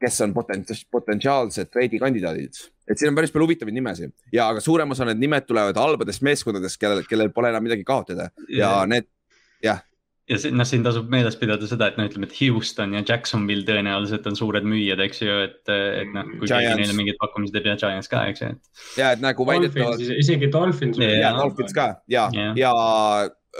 kes on potentsiaalsed treidi kandidaadid. et siin on päris palju huvitavaid nimesid. Ja, aga suurem osa need nimed tulevad halbadest meeskondadest, kellel, kellel pole enam midagi kaotada. Ja, ja need, jah ja see, noh, siin tasub meeles pidada seda, et noh, ütleme, et Houston ja Jacksonville tõenäoliselt on suured müüjad, eks ju, et, et noh, kui Giants. keegi neile mingeid pakkumisi teeb ja Giants ka, eks ju, et. ja, et nagu väidetavalt. isegi Dolphins. ja, Dolphins ka ja, ja, ja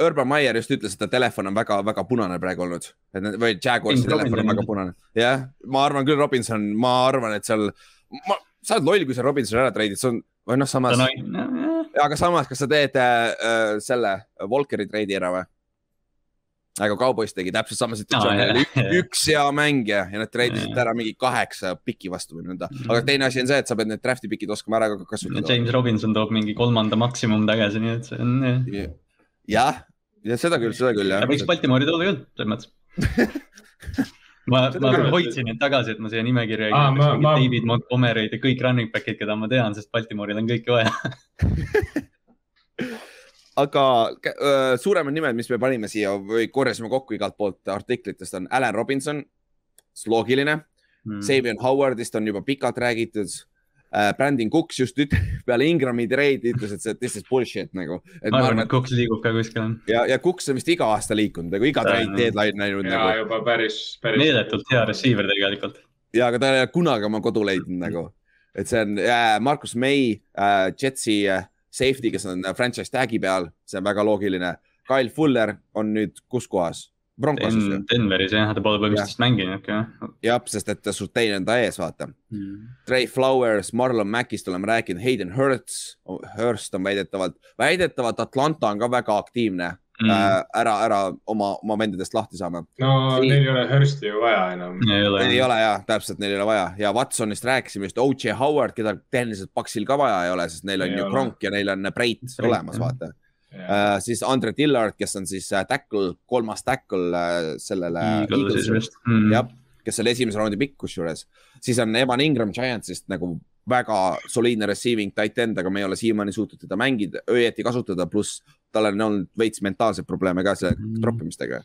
Urban Meyer just ütles, et ta telefon on väga-väga punane praegu olnud, et või Jaguarsi telefon on väga punane. jah, ma arvan küll, Robinson, ma arvan, et seal, ma, sa oled loll, kui sa Robinsoni ära treidid, see on, või noh, samas aga samas, kas sa teed äh, selle Volkeri treidi ära või? Aga Cowboys tegi täpselt sama situatsiooni ah, jah, jah. üks hea mängija ja nad treidisid ära mingi kaheksa piki vastu või nõnda, aga teine asi on see, et sa pead need draft'i pikid oskama ära ka kasutada. James Robinson toob mingi kolmanda maksimum tagasi, nii et see on, jah. jah, ja seda küll, seda küll jah ta. võiks Baltimori tulla küll, selles mõttes. ma, ma hoidsin neid tagasi, et ma siia nimekirja ei Aa, kirjutaks ma- David Montgomery'd ja kõik running back'id, keda ma tean, sest Baltimoril on kõike vaja. aga äh, suuremad nimed, mis me panime siia või korjasime kokku igalt poolt artiklitest on Alan Robinson, loogiline mm., Savion Howardist on juba pikalt räägitud äh,. Brandon Cooks just üt- peale Ingrami treidi ütles, et see this is bullshit nagu. ma arvan, et Cooks liigub ka kuskile. ja, ja Cooks on vist iga aasta liikunud nagu iga on- deadline näinud ja nagu juba päris, päris. meeletult hea receiver tegelikult. ja, aga ta ei ole kunagi oma kodu leidnud nagu, et see on äh, Markus May äh,, Jetsi äh, safety, kes on äh, franchise tag'i peal, see on väga loogiline. Kyle Fuller on nüüd kus kohas? Broncoses ju, Denveris jah, ta pole põhimõtteliselt mänginudki jah. jah, sest et Surtain on ta ees, vaata. Trey Flowers, Marlon Mackist oleme rääkinud, Hayden Hurts, Hurst on väidetavalt, väidetavalt Atlanta on ka väga aktiivne mm. äh, ära, ära oma, oma vendadest lahti saama. no Nii. neil ei ole Hursti ju vaja enam. ei ole. ei ole ja täpselt, neil ei ole vaja ja Watsonist rääkisime just, OJ Howard, keda tehniliselt Paksil ka vaja ei ole, sest neil on Ei ju. Kronk ja neil on Breit olemas, jah. vaata uh,. siis Andre Dillard, kes on siis äh, tackle, kolmas tackle uh, sellele. Mm. jah, kes oli esimese raundi pikk kusjuures, siis on Evan Ingram Giantsist nagu väga soliidne receiving tight end, aga me ei ole siiamaani suutnud teda mängida, õieti kasutada, pluss tal on olnud veits mentaalseid probleeme ka selle Mm. troppimistega.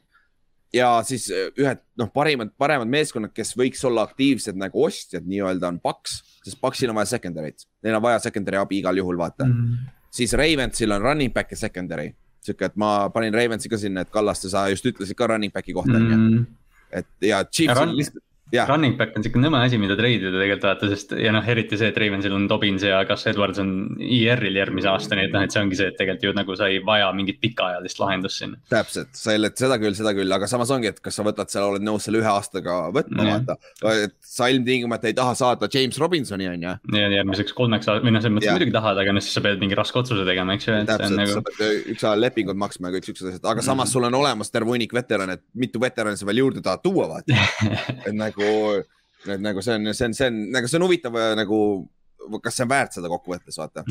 ja siis äh, ühed noh, parimad, paremad meeskonnad, kes võiks olla aktiivsed nagu ostjad nii-öelda on Paks, sest Paksil on vaja secondary't, neil on vaja secondary abi igal juhul, vaata mm.. siis Ravensil on running back ja secondary, sihuke, et ma panin Ravensi ka sinna, et Kallaste, sa just ütlesid ka running back'i kohta onju mm., Mm. et ja Chiefs Ja on lihtsalt, jah, Running back on siuke nõme asi, mida treidida tegelikult vaata, sest ja noh, eriti see, et Ravensil on Dobbins ja Gus Edwards on IR-il järgmise aasta, nii et noh, et see ongi see, et tegelikult ju nagu sa ei vaja mingit pikaajalist lahendust sinna. täpselt, sa ei, seda küll, seda küll, aga samas ongi, et kas sa võtad seal, oled nõus selle ühe aastaga võtma Jah. vaata. et sa ilmtingimata ei taha saada James Robinsoni onju. ja järgmiseks kolmeks aastaks või noh, selles mõttes Jah. muidugi tahad, aga noh, siis sa pead mingi raske otsuse tegema, eks ju, on täpselt, nagu sa. pead ükshaaval lepingud maksma ja kõik siuksed asjad, aga samas Mhm. sul on olemas terve hunnik veterane, et mitu veterani sa veel juurde tahad tuua, vaata. et nagu, et nagu see on, see on, see on nagu see on huvitav äh, nagu, kas see on väärt seda kokkuvõttes, vaata.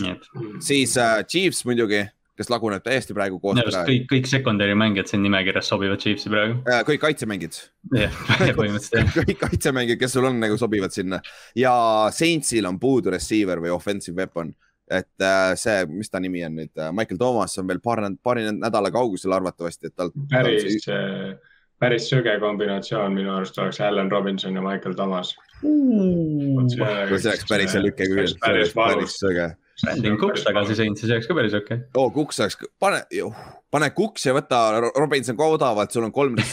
siis äh, Chiefs muidugi, kes laguneb täiesti praegu koos minu arust. kõik, kõik secondary mängijad siin nimekirjas sobivad Chiefsi praegu. Äh, kõik kaitsemängid jah, põhimõtteliselt jah. kõik kaitsemängijad, kes sul on nagu sobivad sinna ja Saintsil on puudu receiver või offensive weapon. et äh, see, mis ta nimi on nüüd, Michael Thomas on veel paar, paari nädala kaugusel arvatavasti, et tal. päris, päris süge kombinatsioon minu arust oleks Allan Robinson ja Michael Thomas. see oleks päris lüke küll, see päris oleks päris valus. sõge. Brandon Cooks tagasi sõint, siis oleks ka päris okei okay.. oo, Kuks oleks, pane, pane Kuks ja võta Ro- Robinson ka odavalt, sul on kolm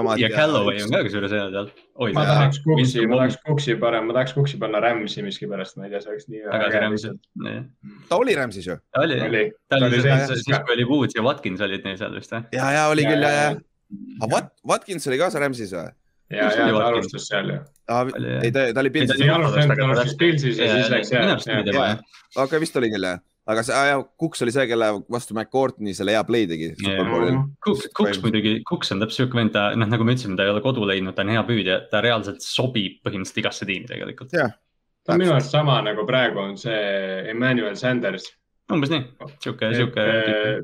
omad. ja Callaway on ka kusjuures hea seal. ma tahaks Cooksi, ma tahaks Cooksi parem, ma tahaks Cooksi panna Rams'i miskipärast, ma ei tea, see oleks nii. tagasi Rams'i. ta oli Rams'is ju. oli, oli, ta oli siis ka. kui oli Woods ja Watkins olid neil seal vist või? ja, ja oli küll ja, ja. aga Wat-, Watkins oli ka seal Rams'is või? ja, ja ta alustas seal ju. Ei, ta, ta oli Pilsis ei alustanud, ta aga alustas Pilsis ja siis läks tema. okei, vist oli küll jah, aga see, Kuks oli see, kelle vastu McCourtney selle hea play tegi. Cooks, Cooks muidugi, Cooks on täpselt siuke vend, ta noh, nagu me ütlesime, ta ei ole kodu leidnud, ta on hea püüdja, ta reaalselt sobib põhimõtteliselt igasse tiimi tegelikult. ta on minu arust sama nagu praegu on see Emmanuel Sanders. Umbes nii, siuke, siuke.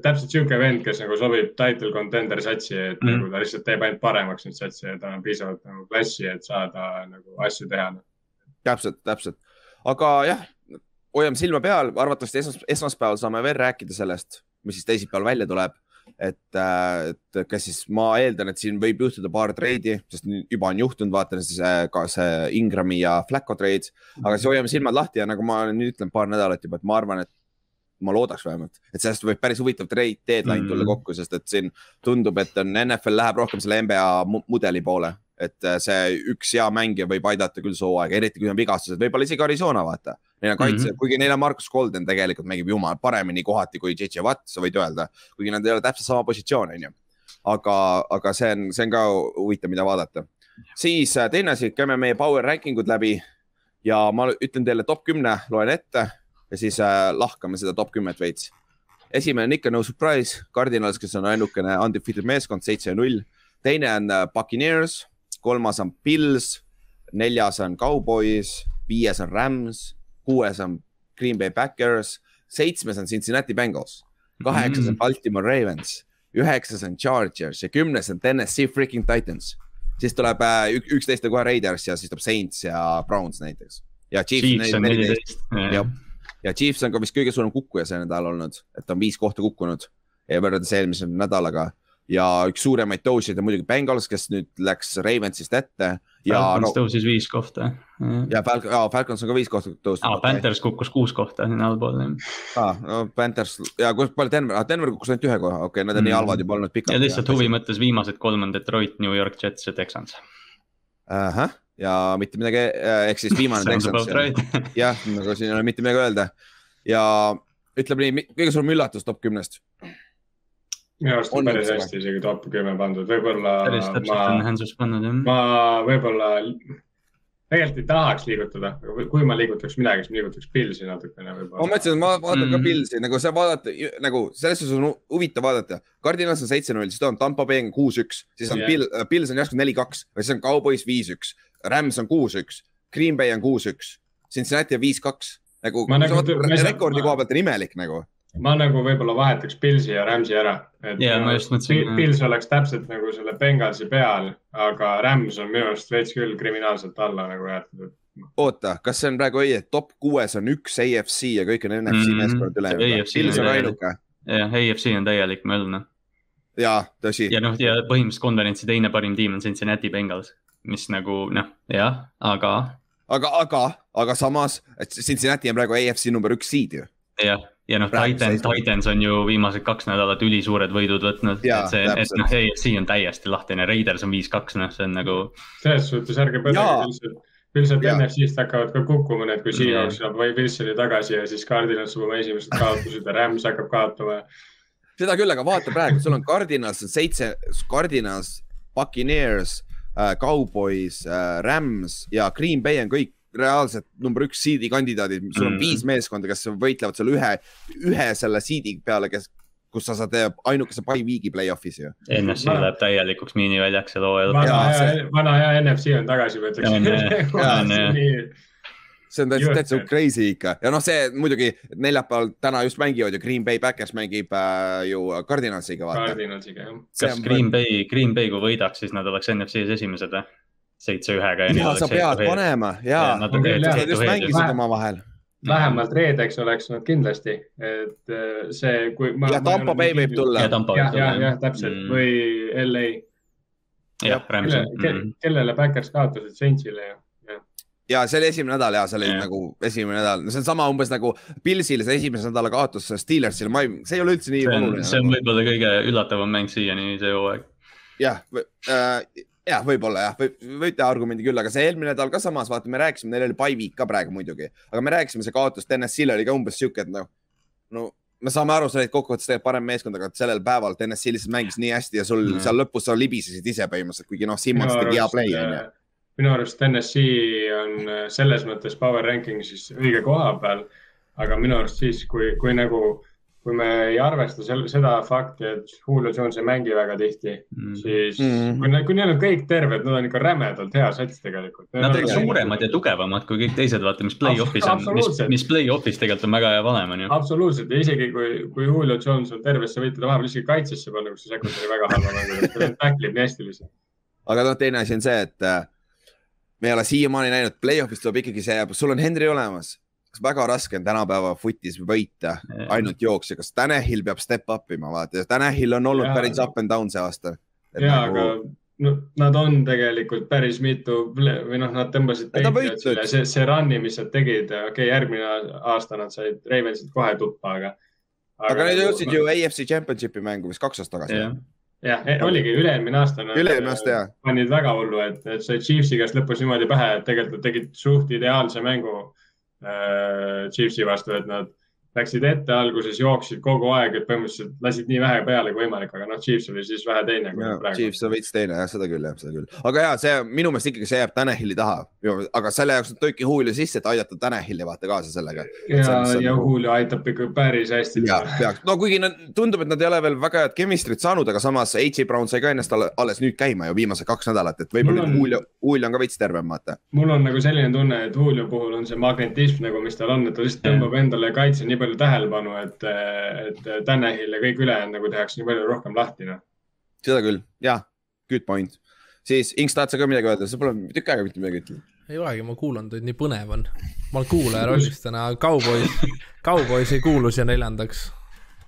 täpselt sihuke vend, kes nagu sobib title contender satsi, et mm. nagu ta lihtsalt teeb ainult paremaks neid satsi ja tal on piisavalt nagu klassi, et saada nagu asju teha. täpselt, täpselt, aga jah, hoiame silma peal, arvatavasti esmas, esmaspäeval saame veel rääkida sellest, mis siis teisipäeval välja tuleb. et, et kas siis ma eeldan, et siin võib juhtuda paar treidi, sest juba on juhtunud, vaatan siis äh, ka see Ingrami ja Flacco treid, aga siis hoiame silmad lahti ja nagu ma olen nüüd ütlen paar nädalat juba, et ma arvan, et ma loodaks vähemalt, et sellest võib päris huvitav trade deadline Mm. tulla kokku, sest et siin tundub, et on NFL läheb rohkem selle NBA mu- mudeli poole, et äh, see üks hea mängija võib aidata küll see hooaeg, eriti kui on vigastused, võib-olla isegi Arizona, vaata. Neil on kaitse mm. -hmm. kuigi neil on Markus Golden tegelikult mängib jumal paremini kohati kui JJ Watt, sa võid öelda, kuigi nad ei ole täpselt sama positsioon, onju. aga, aga see on, see on ka huvitav, mida vaadata. siis äh, teine asi, käime meie power ranking ud läbi ja ma ütlen teile top kümne, loen ette ja siis äh, lahkame seda top kümmet veits. esimene on ikka no surprise, Cardinals, kes on ainukene undefeated meeskond, seitse ja null. teine on äh, Buccaneers, kolmas on Pils, neljas on Cowboys, viies on Rams, kuues on Green Bay Packers, seitsmes on Cincinnati Bengals, kaheksas mm. on Baltimore Ravens, üheksas on Chargers ja kümnes on Tennessee freaking Titans. siis tuleb äh, üksteist on kohe Raiders ja siis tuleb Saints ja Browns näiteks. ja Chiefs, neliteist. jah, ja Chiefs on ka vist kõige suurem kukkuja see nädal olnud, et on viis kohta kukkunud ja võrreldes eelmise nädalaga ja üks suuremaid tõusid on muidugi Bengals, kes nüüd läks Ravensist ette. Falcons no, tõusis viis kohta. ja Falcons, jaa, Falcons on ka viis kohta tõusnud. aa, Panthers kukkus kuus kohta sinna allpoole. aa, no Panthers ja kus palju Denver, Denver kukkus ainult ühe koha, okei okay,, nad on mm. nii halvad juba olnud pikalt. ja lihtsalt huvi mõttes viimased kolm on Detroit, New York Jets ja Texans. ahah, ja mitte midagi, äh, ehk siis viimane Texans. jah, nagu siin ei ole mitte midagi öelda ja ütleme nii, kõige suurem üllatus top kümnest minu arust on päris hästi isegi top kümme pandud, võib-olla. päris täpselt on Hansus pannud jah. ma võib-olla tegelikult ei tahaks liigutada, aga kui ma liigutaks midagi, siis ma liigutaks Pilsi natukene võib-olla. ma mõtlesin, et ma vaatan mm. ka Pilsi nagu sa vaadata nagu selles suhtes on huvitav vaadata. Cardinals on seitse-null, siis on Tampa Bay on kuus-üks, siis on yeah. Bill, Pils on järsku neli-kaks, siis on Cowboys viis-üks, Rams on kuus-üks, Green Bay on kuus-üks, Cincinnati on viis-kaks nagu, nagu rekordi koha pealt on imelik nagu ma nagu võib-olla vahetaks Pilsi ja Rams'i ära. ja ma just mõtlesin. Pils oleks täpselt nagu selle Bengalsi peal, aga Rams on minu arust veits küll kriminaalselt alla nagu jäetud. oota, kas see on praegu õige, et top kuues on üks AFC ja kõik on NFC mm, meeskonnad ülejäänud? Pils on ainuke. jah, AFC on täielik möll noh. Ja, tõsi. ja noh, ja põhimõtteliselt konverentsi teine parim tiim on Cincinnati Bengals, mis nagu noh, jah, aga. aga, aga, aga samas, et Cincinnati on praegu AFC number üks seed ju. jah ja noh, Titans, Titans on ju viimased kaks nädalat ülisuured võidud võtnud, et see, et noh, AFC on täiesti lahtine, Raiders on viis-kaks, noh, see on nagu. selles suhtes ärge põdege üldiselt, üldiselt NFC-st hakkavad ka kukkuma need, kui Seahawks saab Wilsoni tagasi ja siis Cardinals saab oma esimesed kaotused ja Rams hakkab kaotama. Seda küll, aga vaata praegu, sul on Cardinals on seitse, Cardinals, Buccaneers äh,, Cowboys äh,, Rams ja Green Bay on kõik reaalselt number üks seed'i kandidaadid, sul on mm. viis meeskonda, kes võitlevad seal ühe, ühe selle seed'i peale, kes, kus sa saad ainukese by week'i play-off'is ju. NFC ma... läheb täielikuks miiniväljaks sel hooajal. vana hea see..., vana hea NFC on tagasi võetakse. see on täitsa, täitsa crazy ikka ja noh, see muidugi neljapäeval täna just mängivad ju Green Bay Backers mängib äh, ju Cardinalsiga. Cardinalsiga jah. kas Green Bay, Green Bay kui võidaks, siis nad oleks NFC-s esimesed või? seitse-ühega. ja sa pead panema ja, nad just mängisid omavahel. vähemalt reedeks oleks nad kindlasti, et äh, see, kui. ja Tampa Bay võib tulla. jah, jah, jah, täpselt mm. või LA. jah, Rams. Mm. kellele Backers kaotasid, Saintsile ju ja see oli esimene nädal ja see oli ja. nagu esimene nädal, no see on sama umbes nagu Pilsil see esimese nädala kaotus Steelersile, ma ei, see ei ole üldse nii oluline. see on võib-olla kõige üllatavam mäng siiani see hooaeg. jah äh,, jah, võib-olla jah, võite argumendi küll, aga see eelmine nädal ka samas, vaata, me rääkisime, neil oli by week ka praegu muidugi, aga me rääkisime, see kaotus TNS-il oli ka umbes sihuke, et noh, no me saame aru, sa olid kokkuvõttes tegelikult parem meeskond, aga sellel päeval TNS-i lihtsalt mängis nii hästi ja sul mm. seal lõpus sa libisesid ise põhimõtteliselt, kuigi noh, Simmons tegi hea play onju. Minu arust NSC on äh, selles mõttes power ranking'is õige koha peal, aga minu arust siis, kui, kui nagu kui me ei arvesta selle, seda fakti, et Julio Jones ei mängi väga tihti mm., siis mm kui, kui neil on kõik terved, nad on ikka rämedalt hea sats tegelikult. Nad on suuremad ja tugevamad kui kõik teised, vaata, mis play-off'is on, mis, mis play-off'is tegelikult on väga hea valem, on ju. absoluutselt ja isegi kui, kui Julio Jones on terve, sa võid teda vahepeal isegi kaitsesse panna, kus see sekund oli väga halva mängu, ta tacklib nii hästi lihtsalt. aga noh, teine asi on see, et äh, me ei ole siiamaani näinud, play-off'is tuleb ikkagi see, sul on Henry olemas. Kas väga raske on tänapäeva footis võita ainult jooksja, kas Tanahil peab step up ima, vaata, Tanahil on olnud ja, päris up and down see aasta. ja nagu..., aga no, nad on tegelikult päris mitu või noh, nad tõmbasid Patriotsile, see, see run'i, mis nad tegid, okei okay,, järgmine aasta nad said Ravensit kohe tuppa, aga. aga, aga nad jõudsid ju AFC Championshipi mängu vist kaks aastat tagasi. Jah, e, oligi üle-eelmine aasta. üle-eelmine aasta, jah. panid väga hullu, et, et sai Chiefsi käest lõpus niimoodi pähe, et tegelikult tegid suht ideaalse mängu Äh, Chiefsi vastu, et nad, läksid ette alguses, jooksid kogu aeg, et põhimõtteliselt lasid nii vähe peale kui võimalik, aga noh, Chiefs oli siis vähe teine. Chiefs on veits teine jah, seda küll jah, seda küll. aga ja see minu meelest ikkagi see jääb Tanahili taha, aga selle jaoks nad tõidki Julio sisse, et aidata Tanahili vaata kaasa sellega. ja ja nagu- Julio aitab ikka päris hästi. ja peaks, no kuigi nad, tundub, et nad ei ole veel väga head chemistry't saanud, aga samas H.J. Brown sai ka ennast alle- alles nüüd käima ju viimased kaks nädalat, et võib-olla on- Julio, Julio on ka veits tervem, vaata. mul on nagu selline tunne, et Julio puhul on see magnetism nagu, mis tal on, et ta lihtsalt tõmbab endale kaitse nii palju tähelepanu, et, et Tanahil ja kõik ülejäänud nagu tehakse nii palju rohkem lahti, noh. seda küll, jah, good point. siis Inks, tahad sa ka midagi öelda, sa pole tükk aega mitte midagi ütelnud. ei olegi, ma kuulan teid, nii põnev on. ma olen kuulaja rollis täna, Cowboys, Cowboys ei kuulu siia neljandaks.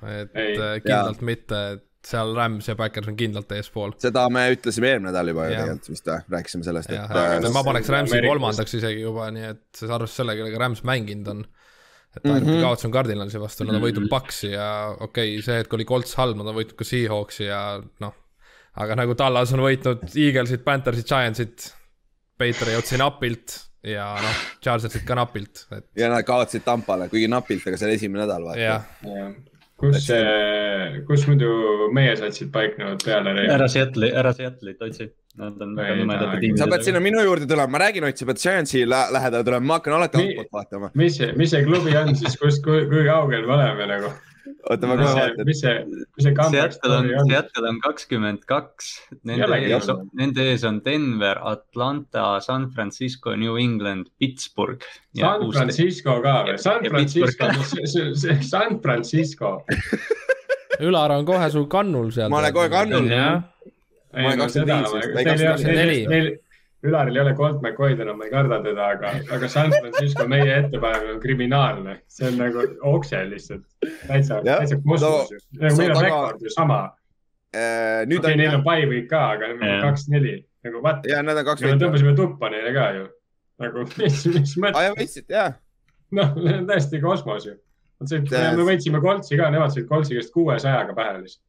et Ei. äh, kindlalt mitte, et seal Rams ja Backers on kindlalt eespool. seda me ütlesime eelmine nädal juba ju tegelikult vist või, rääkisime sellest, et äh, ma paneks Ramsi kolmandaks isegi juba, nii et arvestades sellega, kellega Rams mänginud on. Et ainuke mm Mhm. -hmm. kaotus on Cardinalsi vastu, nad on võitnud Paxi ja okei okay,, see hetk oli Colts halb, nad on võitnud ka Seahawksi ja noh. aga nagu Tallas on võitnud Eaglesit, Panthersit, Giantsit, Patriotsi napilt ja noh, Chargersit ka napilt, et ja nad kaotasid Tampale, kuigi napilt, aga see oli esimene nädal, vaata jah. kus, kus muidu meie satsid paiknevad peale? ära Seattle'i, ära Seattle'it otsi. Nad on väga nõmedate tiimidega. sa pead sinna minu juurde tulema, ma räägin, Ott, sa pead Giantsi lä- lähedale tulema, ma hakkan alati altpoolt vaatama. mis see, mis see klubi on siis, kus, kui, kui kaugel me oleme nagu? oota, ma kohe see, vaatan. mis see, mis see comeback Seattle on story, on? Seattle on kakskümmend kaks, nende ees on., nende ees on Denver, Atlanta, San Francisco, New England, Pittsburgh. San Francisco ka või? San Francisco Pittsburgh. San Francisco. Ülar on kohe sul kannul seal. Ma olen kohe kannul. Ma olen 25, ta ei Teil ei ole, 24. neil, neil, Ülaril ei ole Colt McCoy'd enam, ma ei karda teda, aga, aga San Francisco meie ettepanek on kriminaalne. see on nagu okse lihtsalt. täitsa, täitsa kosmos nagu sa meil on taga- rekord ju sama. Äh, nüüd okei, neil on on bye week ka, aga Jah. kaks-neli nagu what? ja nad on kaks võitu. tõmbasime tuppa neile ka ju. nagu mis, mis aa mõttes, ja võitsid, jaa. noh, see on täiesti kosmos ju. see, See- me võitsime Coltsi ka, nemad said Coltsi käest kuuesajaga pähe lihtsalt.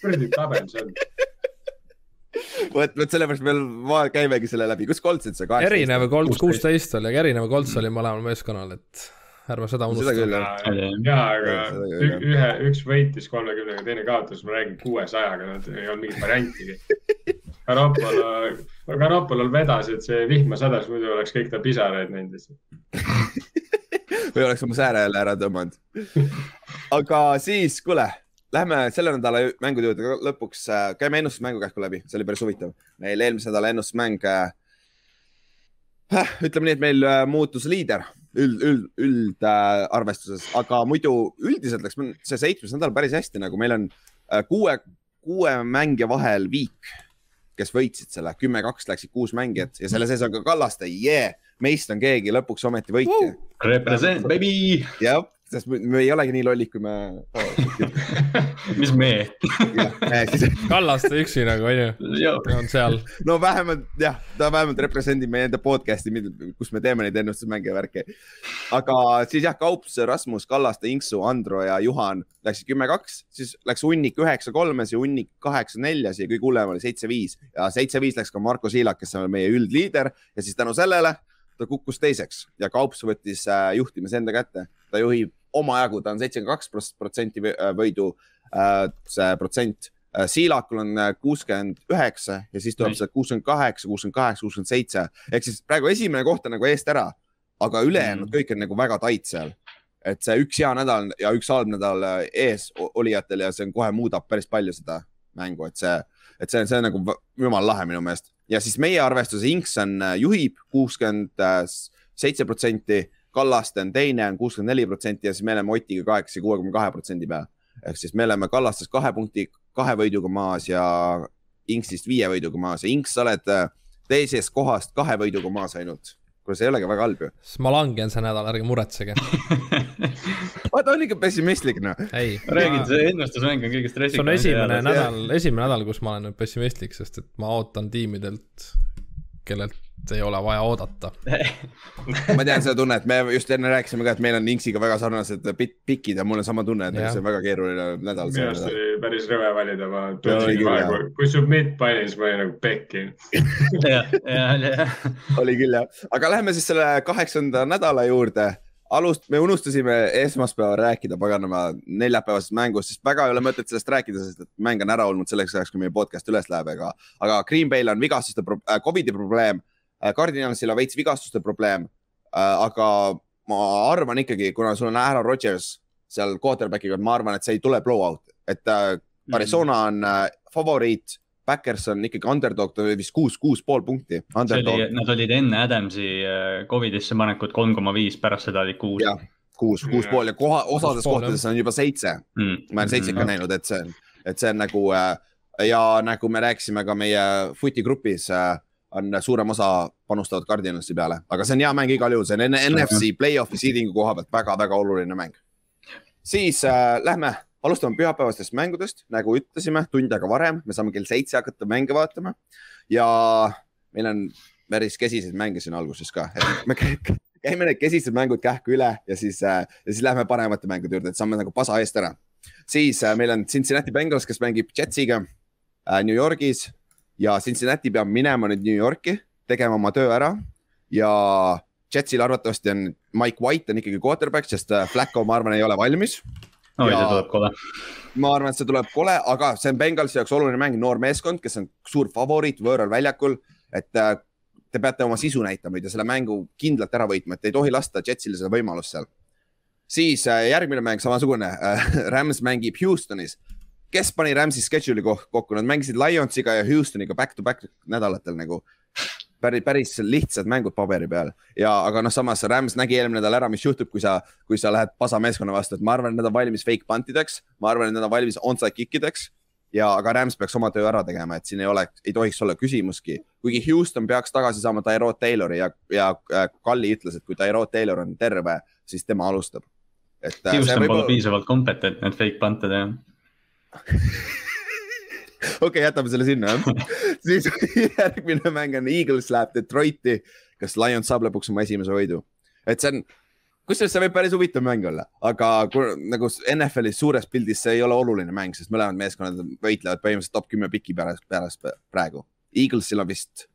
kuradi tabel see on. vot, vot sellepärast me käimegi selle läbi, kus Coltsid see kaheksateist? erinev Colts kuusteist oli, aga erinev Colts oli mõlemal meeskonnal, et ärme seda unusta. ja, aga ühe, üks võitis kolmekümnega, teine kaotas, ma räägin kuuesajaga, nad ei olnud mingit variantigi. Garoppolo, Garoppolol vedas, et see vihma sadas, muidu oleks kõik ta pisaraid näinud lihtsalt. või oleks oma sääre jälle ära tõmmanud. aga siis, kuule, lähme selle nädala mängude juurde lõpuks, käime ennustusmängu kähku läbi, see oli päris huvitav. meil eelmise nädala ennustusmäng äh,. ütleme nii, et meil äh, muutus liider üld, üld, üldarvestuses äh,, aga muidu üldiselt läks see seitsmes nädal päris hästi, nagu meil on äh, kuue, kuue mängija vahel viik, kes võitsid selle, kümme-kaks läksid kuus mängijat ja selle sees on ka Kallaste, jee, meist on keegi lõpuks ometi võitja. Represent, baby. jah, sest me, me ei olegi nii lollid, kui me. mis me? Kallaste üksi nagu onju, on seal. no vähemalt jah, ta vähemalt represendib meie enda podcast'i, kus me teeme neid ennustusmänge ja värki. aga siis jah, Kaups, Rasmus, Kallaste, Inksu, Andro ja Juhan läksid kümme-kaks, siis läks hunnik üheksa-kolmes ja hunnik kaheksa-neljas ja kõige hullem oli seitse-viis ja seitse-viis läks ka Marko Siilak, kes on meie üldliider ja siis tänu sellele ta kukkus teiseks ja Kaups võttis äh, juhtimise enda kätte, ta juhib omajagu, ta on seitsekümmend kaks protsenti võidu äh, see protsent äh, Siilakul on kuuskümmend üheksa ja siis tuleb see kuuskümmend kaheksa, kuuskümmend kaheksa, kuuskümmend seitse ehk siis praegu esimene koht on nagu eest ära, aga ülejäänud Mm. kõik on nagu väga tait seal. et see üks hea nädal ja üks halb nädal äh, ees olijatel ja see on kohe muudab päris palju seda mängu, et see, et see, see on nagu jumala lahe minu meelest ja siis meie arvestuse Inks on, juhib kuuskümmend seitse protsenti, Kallaste on teine, on kuuskümmend neli protsenti ja siis me oleme Otiga kaheksa, kuuekümne kahe protsendi peal. ehk siis me oleme Kallastes kahe punkti, kahe võiduga maas ja Inksist viie võiduga maas ja Inks, sa oled äh, teisest kohast kahe võiduga maas ainult. kuule, see ei olegi väga halb ju. siis ma langen see nädal, ärge muretsege. vaata, on ikka pessimistlik noh. ei, räägid, see ennustusmäng on kõige see stressikam. on esimene nädal, esimene nädal, kus ma olen nüüd pessimistlik, sest et ma ootan tiimidelt, kellelt ei ole vaja oodata. ma tean seda tunnet, me just enne rääkisime ka, et meil on Inksiga väga sarnased pik- pikid ja mul on sama tunne, et Jah. see on väga keeruline nädal. minu arust oli päris rõve valida, ma tundsin kohe jah., kui submit pani, siis ma olin nagu pekki. oli küll jah, aga läheme siis selle kaheksanda nädala juurde. Alust-, me unustasime esmaspäeval rääkida paganama neljapäevasest mängust, sest väga ei ole mõtet sellest rääkida, sest et mäng on ära olnud selleks ajaks, kui meie podcast üles läheb, ega. aga Green Bay'l on vigastuste pro- äh,, Covidi probleem äh,, Cardinalsil on veits vigastuste probleem äh,. aga ma arvan ikkagi, kuna sul on Aaron Rodgers seal quarterback'iga, ma arvan, et see ei tule blowout, et äh, Arizona on äh, favoriit Backers on ikkagi underdog, ta oli vist kuus, kuus pool punkti. oli, nad olid enne Adamsi äh, Covidisse panekut kolm koma viis, pärast seda oli kuus. kuus, kuus pool ja koha, osades kohtades on juba seitse mm.. ma olen seitset ka mm. näinud, et see on, et see on nagu äh, ja nagu me rääkisime ka meie footi grupis äh, on suurem osa panustavad Cardinalsi peale, aga see on hea mäng igal juhul, see on NFC play-off'i seeding'u koha pealt väga-väga oluline mäng. siis äh, lähme alustame pühapäevastest mängudest, nagu ütlesime, tund aega varem, me saame kell seitse hakata mänge vaatama. Ja meil on päris kesiseid mänge siin alguses ka, me käime need kesised mängud kähku üle ja siis, äh, ja siis lähme paremate mängude juurde, et saame nagu pasa eest ära. siis äh, meil on Cincinnati Bengals, kes mängib Jetsiga äh, New Yorgis. Ja Cincinnati peab minema nüüd New Yorki, tegema oma töö ära. Ja Jetsil arvatavasti on Mike White on ikkagi quarterback, sest Flacco, ma arvan, ei ole valmis oi, see tuleb kole. ma arvan, et see tuleb kole, aga see on Bengalsi jaoks oluline mäng, noor meeskond, kes on suur favoriit võõral väljakul, et äh, te peate oma sisu näitama ja selle mängu kindlalt ära võitma, et ei tohi lasta Jetsile seda võimalust seal. siis äh, järgmine mäng samasugune äh,, Rams mängib Houstonis. kes pani Ramsi schedule'i kokku, nad mängisid Lionsiga ja Houstoniga back to back nädalatel nagu päris, päris lihtsad mängud paberi peal. Ja, aga noh, samas Rams nägi eelmine nädal ära, mis juhtub, kui sa, kui sa lähed pasameeskonna vastu, et ma arvan, et nad on valmis fake punt ideks, ma arvan, et nad on valmis onside kick ideks ja, aga Rams peaks oma töö ära tegema, et siin ei ole, ei tohiks olla küsimuski. kuigi Houston peaks tagasi saama Tyrod Taylori ja, ja Kalli ütles, et kui Tyrod Taylor on terve, siis tema alustab. Äh, Houston pole piisavalt kompetentne, et fake punt'e teha okei okay,, jätame selle sinna siis järgmine mäng on Eagles läheb Detroiti, kas Lions saab lõpuks oma esimese võidu, et see on kusjuures see võib päris huvitav mäng olla, aga kui, nagu NFL-is suures pildis see ei ole oluline mäng, sest mõlemad meeskonnad võitlevad põhimõtteliselt top kümme piki pärast, pärast praegu. Eaglesil on vist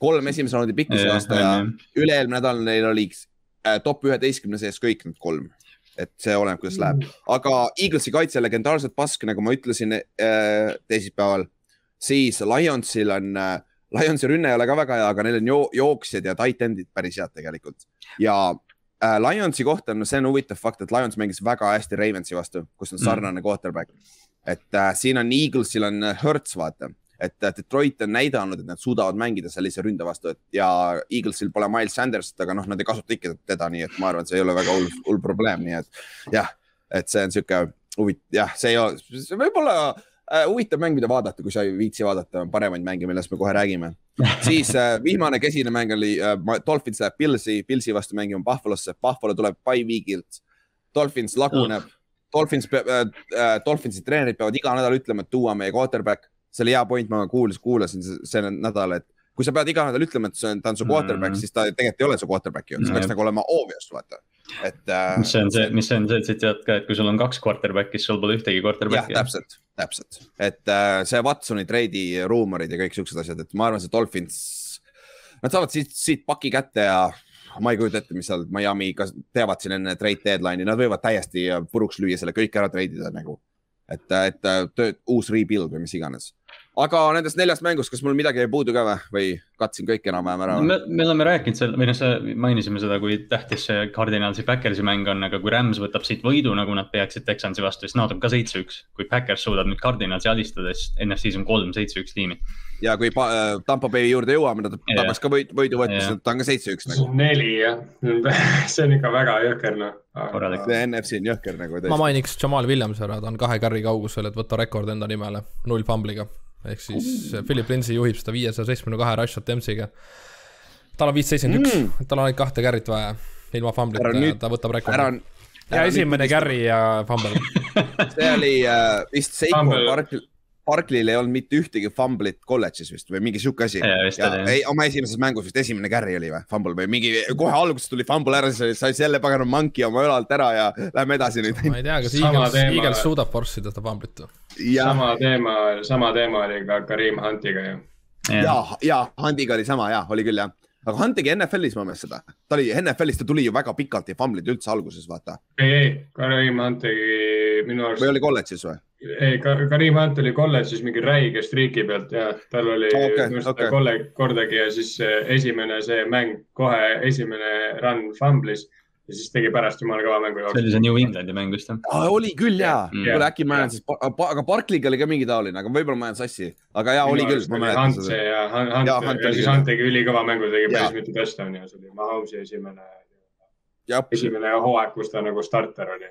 kolm esimese raundi pikki see aasta ja üle-eelmine nädal neil oli äh, top üheteistkümne sees kõik need kolm et see oleneb, kuidas läheb, mm. aga Eaglesi kaitse legendaarselt pask, nagu ma ütlesin äh, teisipäeval, siis Lionsil on äh,, Lionsi rünne ei ole ka väga hea, aga neil on jo jooksjad ja tight end'id päris head tegelikult ja äh, Lionsi kohta on, see on huvitav fakt, et Lions mängis väga hästi Ravensi vastu, kus on mm. sarnane mm. quarterback. et äh, siin on Eaglesil on Hertz, vaata et Detroit on näidanud, et nad suudavad mängida sellise ründe vastu, et ja Eaglesil pole Miles Sandersit, aga noh, nad ei kasuta ikka teda, nii et ma arvan, et see ei ole väga hull, hull probleem, nii et jah, et see on sihuke huvitav, jah, see ei ole, see võib olla äh, huvitav mäng, mida vaadata, kui sa ei viitsi vaadata paremaid mänge, millest me kohe räägime. siis äh, viimane kesine mäng oli äh, Dolphins läheb Pilsi, Pilsi vastu mängima Buffalosse, Buffalo tuleb by week'ilt. Dolphins laguneb mm., Dolphins peab äh,, äh, Dolphinsi treenerid peavad iga nädal ütlema, et tuua meie quarterback see oli hea point, ma kuulis, kuulasin see nädal, et kui sa pead iga nädal ütlema, et see on, ta on su quarterback mm., siis ta tegelikult ei ole su quarterback ju, see peaks nagu olema obvious, vaata. et äh,. mis on see, mis on see tsitaat ka, et kui sul on kaks quarterback'i, siis sul pole ühtegi quarterback'i. jah, täpselt, täpselt, et äh, see Watsoni treidi ruumorid ja kõik siuksed asjad, et ma arvan, see Dolphins, nad saavad siit, siit paki kätte ja ma ei kujuta ette, mis seal Miami, kas teavad siin enne trade deadline'i, nad võivad täiesti puruks lüüa selle kõik ära treidida nagu. et, et töö, uus rebuild või mis iganes aga nendest neljast mängust, kas mul midagi jäi puudu ka või, või katsin kõik enam-vähem ära? me, me oleme rääkinud seal, või noh, sa mainisime seda, kui tähtis see Cardinalsi Backersi mäng on, aga kui Rams võtab siit võidu, nagu nad peaksid Texansi vastu, siis nad on ka seitse-üks. kui Backers suudab nüüd Cardinalsi alistada, siis NFC-s on kolm seitse-üks tiimi. ja kui äh, Tampa Bay juurde jõuame, nad tabaks ka võidu, võidu võtma, siis ta on ka seitse-üks nagu. neli jah, see on ikka väga jõhker noh. korralik. see NFC on jõhker nagu. ma mainiks Jamal Williams ära, ta on kahe carry kaugusel, et võtta rekord enda nimele, null fambliga ehk siis uh. Philip Lindsay juhib seda viiesaja seitsmekümne kahe rush attempt'iga. tal on viis seitsekümmend üks, mm. tal on ainult kahte carry't vaja, ilma famblita ja ta võtab rekordi. ja esimene carry ja fumble see oli äh, vist Seiko Barkley Barkley'l ei olnud mitte ühtegi fumblit kolledžis vist või mingi sihuke asi. ei, oma esimeses mängus vist esimene carry oli või, fumble või mingi, kohe alguses tuli fumble ära, siis sai selle pagana monkey oma õlalt ära ja lähme edasi nüüd. ma ei tea, kas Eagles, Eagles suudab force ida seda fumblit või? sama teema, sama teema oli ka Karim Huntiga ju. ja, ja Huntiga oli sama ja, oli küll jah aga Hunt tegi NFL-is mu meelest seda, ta oli NFL-is, ta tuli ju väga pikalt ei famblinud üldse alguses, vaata. ei, ei, Karim Hunt tegi minu arust. või oli kolledžis või? ei, Karim Hunt oli kolledžis mingi räige striiki pealt ja tal oli okay, okay. kolledž kordagi ja siis esimene see mäng kohe esimene run fumblis ja siis tegi pärast jumala kõva mängu. see oli see New Englandi mäng vist jah? oli küll ja mm., kuule äkki ma jään siis, aga Barkliga oli ka mingi taoline, aga võib-olla ma jään sassi, aga ja oli küll. See ja ja, ja siis Hunt tegi ülikõva mängu, tegi päris mitu touchdown'i ja see oli Mahomes'i esimene esimene hooaeg, kus ta nagu starter oli.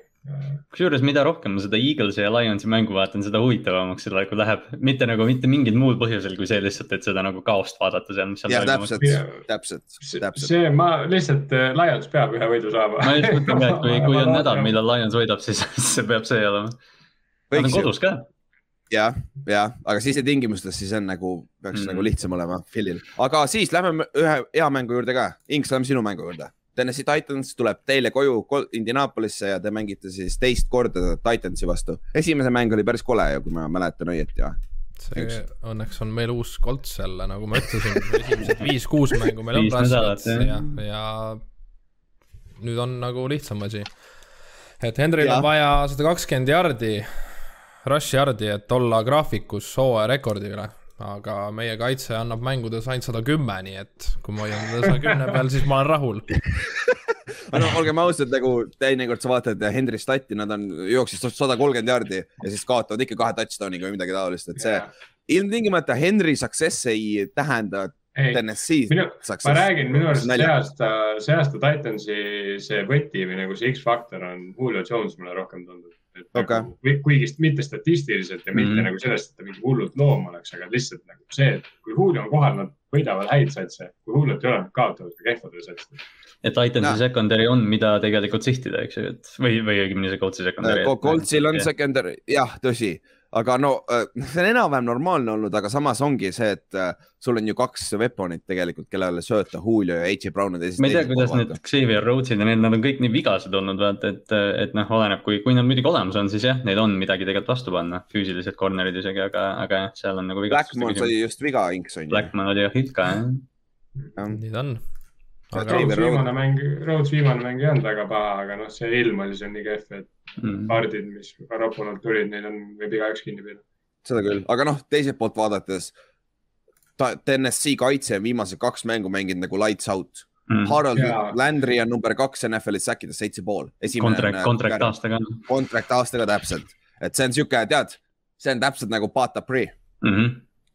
kusjuures, mida rohkem ma seda Eaglesi ja Lionsi mängu vaatan, seda huvitavamaks see nagu läheb, mitte nagu mitte mingil muul põhjusel, kui see lihtsalt, et seda nagu kaost vaadata seal, mis seal toimub. täpselt, täpselt, täpselt. see, ma lihtsalt, äh, Lions peab ühe võidu saama. ma just mõtlen ka, et kui, kui on nädal, millal Lions võidab, siis see peab see olema. Nad on kodus ka jah, jah, aga siis tingimustes siis on nagu, peaks mm. nagu lihtsam olema Philil, aga siis lähme ühe hea mängu juurde ka. Inks, lähme sinu mängu juurde Tennessee Titans tuleb teile koju Indianapolisse ja te mängite siis teist korda Titansi vastu. esimese mäng oli päris kole ju, kui ma mäletan õieti või? see Üks. õnneks on meil uus kolts jälle, nagu ma ütlesin, esimesed viis-kuus mängu meil on rasked ja, ja nüüd on nagu lihtsam asi. et Henril on vaja sada kakskümmend jardi, rush jardi, et olla graafikus hooaja rekordi üle aga meie kaitse annab mängudes ainult sada kümme, nii et kui ma hoian teda saja kümne peal, siis ma olen rahul no olgem ausad, nagu teinekord sa vaatad Henry Stati, nad on, jooksis sada kolmkümmend jaardi ja siis kaotavad ikka kahe touchdown'iga või midagi taolist, et see yeah. ilmtingimata Henry success ei tähenda Tennessee. ma räägin, minu arust see aasta, see aasta Titansi see võti või nagu see X-faktor on Julio Jones, mulle rohkem tundub okay. nagu, kuigi mitte statistiliselt ja mitte mm -hmm. nagu sellest, et ta mingi hullult loom oleks, aga lihtsalt nagu see, et kui Julio on kohal, nad võidavad häid satse, kui Juliot ei ole, nad kaotavad ka kehvadele satsidele. et Titansi secondary on, mida tegelikult sihtida, eks ju, et või, või õigemini see Coltsi secondary. Coltsil on secondary, jah, tõsi aga no äh, see on enam-vähem normaalne olnud, aga samas ongi see, et äh, sul on ju kaks weapon'it tegelikult, kellele sööta, Julio ja H. Brown. ma ei tea, kuidas need Xavier Rhodes'id ja need, nad on kõik nii vigased olnud, vaata, et, et noh, oleneb, kui, kui nad muidugi olemas on, siis jah, neil on midagi tegelikult vastu panna, füüsilised corner'id isegi, aga, aga jah, seal on nagu. Blackmon sai just viga, Inks on ju. Blackmon oli jah hit ka jah. nii ta on Rhodes viimane mäng, Rhodes viimane mäng ei olnud väga paha, aga noh, see ilm oli seal nii kehv, et mm. kaardid, mis Raponalt tulid, neid on, võib igaüks kinni pidada. seda küll, aga noh, teiselt poolt vaadates. TNS-i kaitse on viimased kaks mängu mänginud nagu lights out mm.. Harold ja. Landry on number kaks NFL-is säkkides seitse pool. kontrakt, kontrakt aastaga. kontrakt aastaga täpselt, et see on sihuke, tead, see on täpselt nagu Pata Pri mm. -hmm.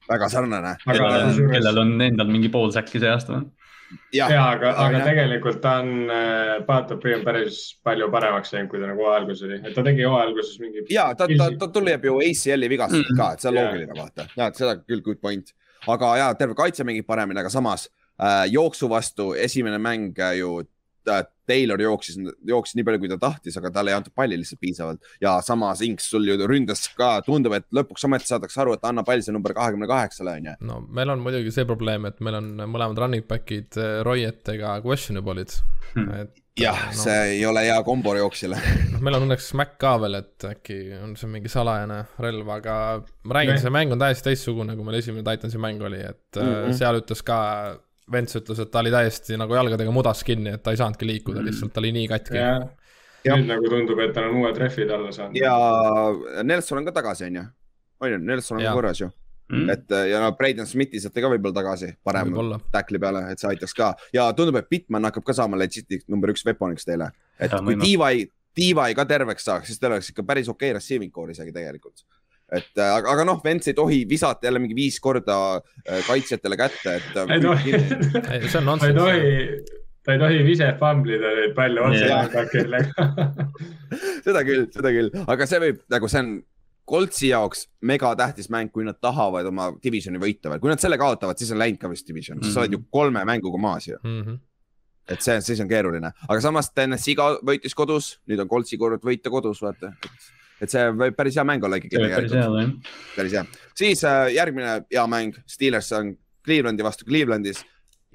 väga sarnane. kellel on endal mingi pool säkki see aasta või? Ja, ja, aga, aga jah. tegelikult ta on äh,, Paatopi on päris palju paremaks läinud, kui ta nagu hooaja alguses oli, et ta tegi hooaja alguses mingi. ja ta, ta, ta tuleb ju ACL-i vigastusest mm. ka, et see on loogiline vaata, ja seda küll, good point. aga ja terve kaitse mängib paremini, aga samas äh, jooksu vastu esimene mäng äh, ju Taylor jooksis, jooksis nii palju, kui ta tahtis, aga talle ei antud palli lihtsalt piisavalt ja samas Inks sul ju ründas ka, tundub, et lõpuks ometi saadakse aru, et anna pall see number kahekümne kaheksale on ju. no meil on muidugi see probleem, et meil on mõlemad running back'id eh, Royetega questionable'id hmm., et jah no,, see ei ole hea kombo jooksjale noh, meil on õnneks Mac ka veel, et äkki on see mingi salajane relv, aga ma räägin, see mäng on täiesti teistsugune, kui meil esimene Titansi mäng oli, et mm -hmm. seal ütles ka Vents ütles, et ta oli täiesti nagu jalgadega mudas kinni, et ta ei saanudki liikuda mm., lihtsalt ta oli nii katki. nüüd nagu tundub, et tal on uued rehvid alla saanud. ja Nelson on ka tagasi, on ju? on ju, Nelson on korras ju mm.. et ja no Braden Smithi saate ka võib-olla tagasi parem tackli peale, et see aitaks ka ja tundub, et Bitman hakkab ka saama legit'iks number üks weapon'iks teile. et ja, kui Divai, Divai ka terveks saaks, siis teil oleks ikka päris okei okay receiving core isegi tegelikult et äh, aga, aga noh, Vents ei tohi visata jälle mingi viis korda äh, kaitsjatele kätte, et. Äh, ei tohi see on nonsense. ta ei tohi, ta ei tohi ise famblida neid palle otse kellegi seda küll, seda küll, aga see võib nagu see on Koltsi jaoks megatähtis mäng, kui nad tahavad oma divisioni võita veel, kui nad selle kaotavad, siis on läinud ka vist division mm, -hmm. sa oled ju mhm. kolme mänguga maas ju mm. -hmm et see, siis on keeruline, aga samas TNS iga võitis kodus, nüüd on Koltsi kord võita kodus, vaata et see võib päris hea mäng olla ikkagi tegelikult. päris hea, siis äh, järgmine hea mäng, Steelers on Clevelandi vastu Clevelandis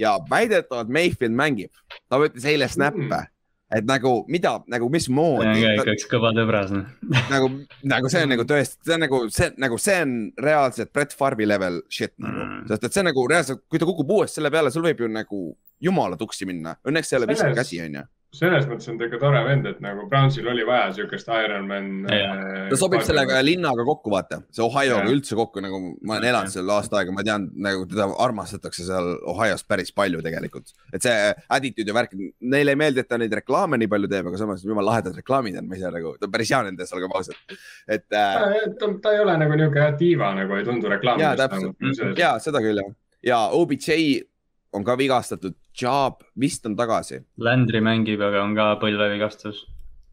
ja väidetavalt Mayfield mängib, ta võttis eile snappe mm. et nagu mida, nagu mismoodi. ikka üks kõva tõbras noh nagu, nagu see on nagu tõesti, see on nagu see, nagu see on reaalselt Brett Farbi level shit nagu mm., sest et see nagu reaalselt, kui ta kukub uuesti selle peale, sul võib ju nagu jumala tuksi minna, õnneks ei ole viska Selles- käsi, onju. Selles mõttes on ta ikka tore vend, et nagu Brownsil oli vaja siukest Ironman. Jaa. ta sobib sellega linnaga kokku, vaata, see Ohio'ga üldse kokku, nagu ma olen elanud seal aasta aega, ma tean, nagu teda armastatakse seal Ohio's päris palju tegelikult. et see attitude ja värk, neile ei meeldi, et ta neid reklaame nii palju teeb, aga samas jumala lahedad reklaamid on, ma ise nagu, ta on päris hea nendes, olgem ausad. et äh, ta, ta ei ole nagu niisugune diiva nagu ei tundu reklaamidest täpselt.. ja seda küll jah, ja OBJ on ka vigastatud, Job vist on tagasi. Landry mängib, aga on ka põlvevigastus.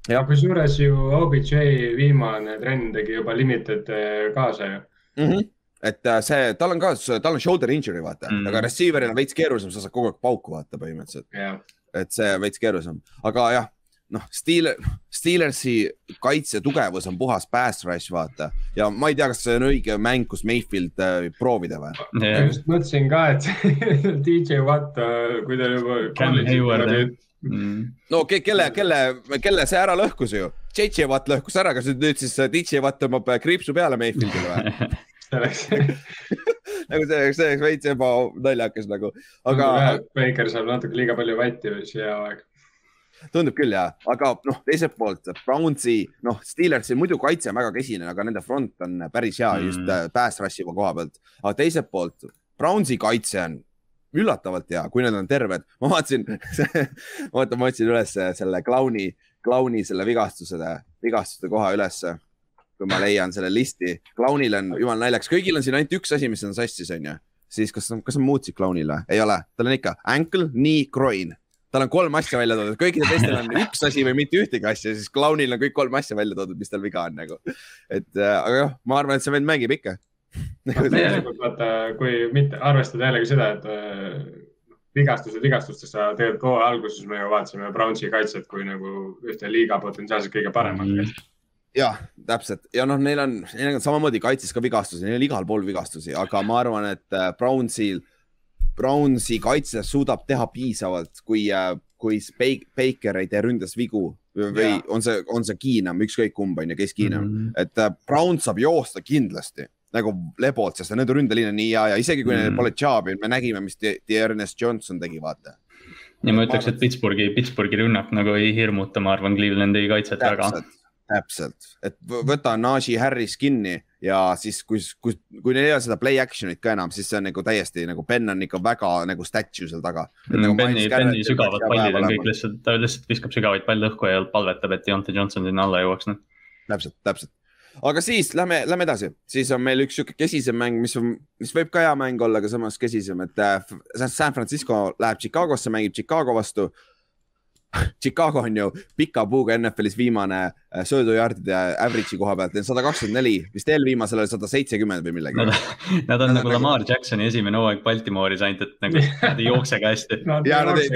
ja kusjuures ju OBJ viimane trenn tegi juba limited eh, kaasa ju. mm. -hmm. et äh, see, tal on ka, tal on shoulder injury, vaata mm. -hmm. aga receiver'il on veits keerulisem, sa saad kogu aeg pauku vaata põhimõtteliselt, jah, et see veits keerulisem, aga jah, noh, Steeler, Steelersi kaitse tugevus on puhas pass rush, vaata ja ma ei tea, kas see on õige mäng, kus Mayfield äh, proovida või? ma just mõtlesin ka, et DJ Watt, kui ta juba. Hayward, no ke, kelle, kelle, kelle see ära lõhkus ju, JJ Watt lõhkus ära, kas nüüd, nüüd siis äh, DJ Watt tõmbab äh, kriipsu peale Mayfieldile või? selleks, nagu see oleks, see oleks veits ebanaljakas nagu, aga Baker saab natuke liiga palju vatti siia aeg. Tundub küll ja, aga noh, teiselt poolt Brownsi, noh, Steelersi muidu kaitse on väga kesine, aga nende front on päris hea mm. just äh, pass rush'iva koha pealt, aga teiselt poolt Brownsi kaitse on üllatavalt hea, kui nad on terved. ma vaatasin, oota, ma otsin üles selle klauni, klauni selle vigastuse, vigastuste koha ülesse. kui ma leian selle listi, klaunil on jumal naljakas, kõigil on siin ainult üks asi, mis on sassis, onju. siis kas, kas sa muutsid klaunil või? ei ole, tal on ikka ankle, knee, groin. Tal on kolm asja välja toodud, kõikidel teistel on üks asi või mitte ühtegi asja, siis klaunil on kõik kolm asja välja toodud, mis tal viga on nagu. et äh, aga jah, ma arvan, et see vend mängib ikka. tegelikult vaata, kui mitte arvestada jällegi seda, et äh, vigastused vigastustest, aga tegelikult hooaja alguses me ju vaatasime Brownsi kaitset kui nagu ühte liiga potentsiaalselt kõige paremat Mm. kaitset. jah, täpselt ja noh, neil on, neil on samamoodi kaitses ka vigastusi, neil on igal pool vigastusi, aga ma arvan, et äh, Brownsil, Brownsi kaitse suudab teha piisavalt, kui, kui Spe- Baker ei tee ründes vigu või Jaa. on see, on see Kiinam, ükskõik kumb on ju, kes Kiinam mm, Mhm. -hmm. et äh, Brown saab joosta kindlasti nagu lebolt, sest nende ründeliin on nii hea ja isegi kui mm -hmm. Mhm. neil pole job'i, me nägime, mis Ernest Johnson tegi, vaata. ja ma ütleks, et Pittsburghi, Pittsburghi rünnak nagu ei hirmuta, ma arvan, Clevelandi kaitset väga. täpselt, et võ- võta Najee Harris kinni ja siis, kui, kui, kui neil ei ole seda play action'it ka enam, siis see on nagu täiesti nagu Ben on ikka väga nagu statue seal taga. Nagu Benny, Benny sügavad pallid on kõik lihtsalt, ta lihtsalt viskab sügavaid palle õhku ja palvetab, et Deontay Johnson sinna alla jõuaks, noh. täpselt, täpselt. aga siis lähme, lähme edasi, siis on meil üks sihuke kesisem mäng, mis on, mis võib ka hea mäng olla, aga samas kesisem, et äh, San Francisco läheb Chicagosse, mängib Chicago vastu. Chicago on ju pika puuga NFL-is viimane äh, söödujardide average'i koha pealt, sada kakskümmend neli, vist eelviimasel oli sada seitsekümmend või midagi Nad, nad on Nad nagu on Lamar Jacksoni esimene hooaeg Baltimooris ainult, et nagu nad ei jookse ka hästi. ja nad ei,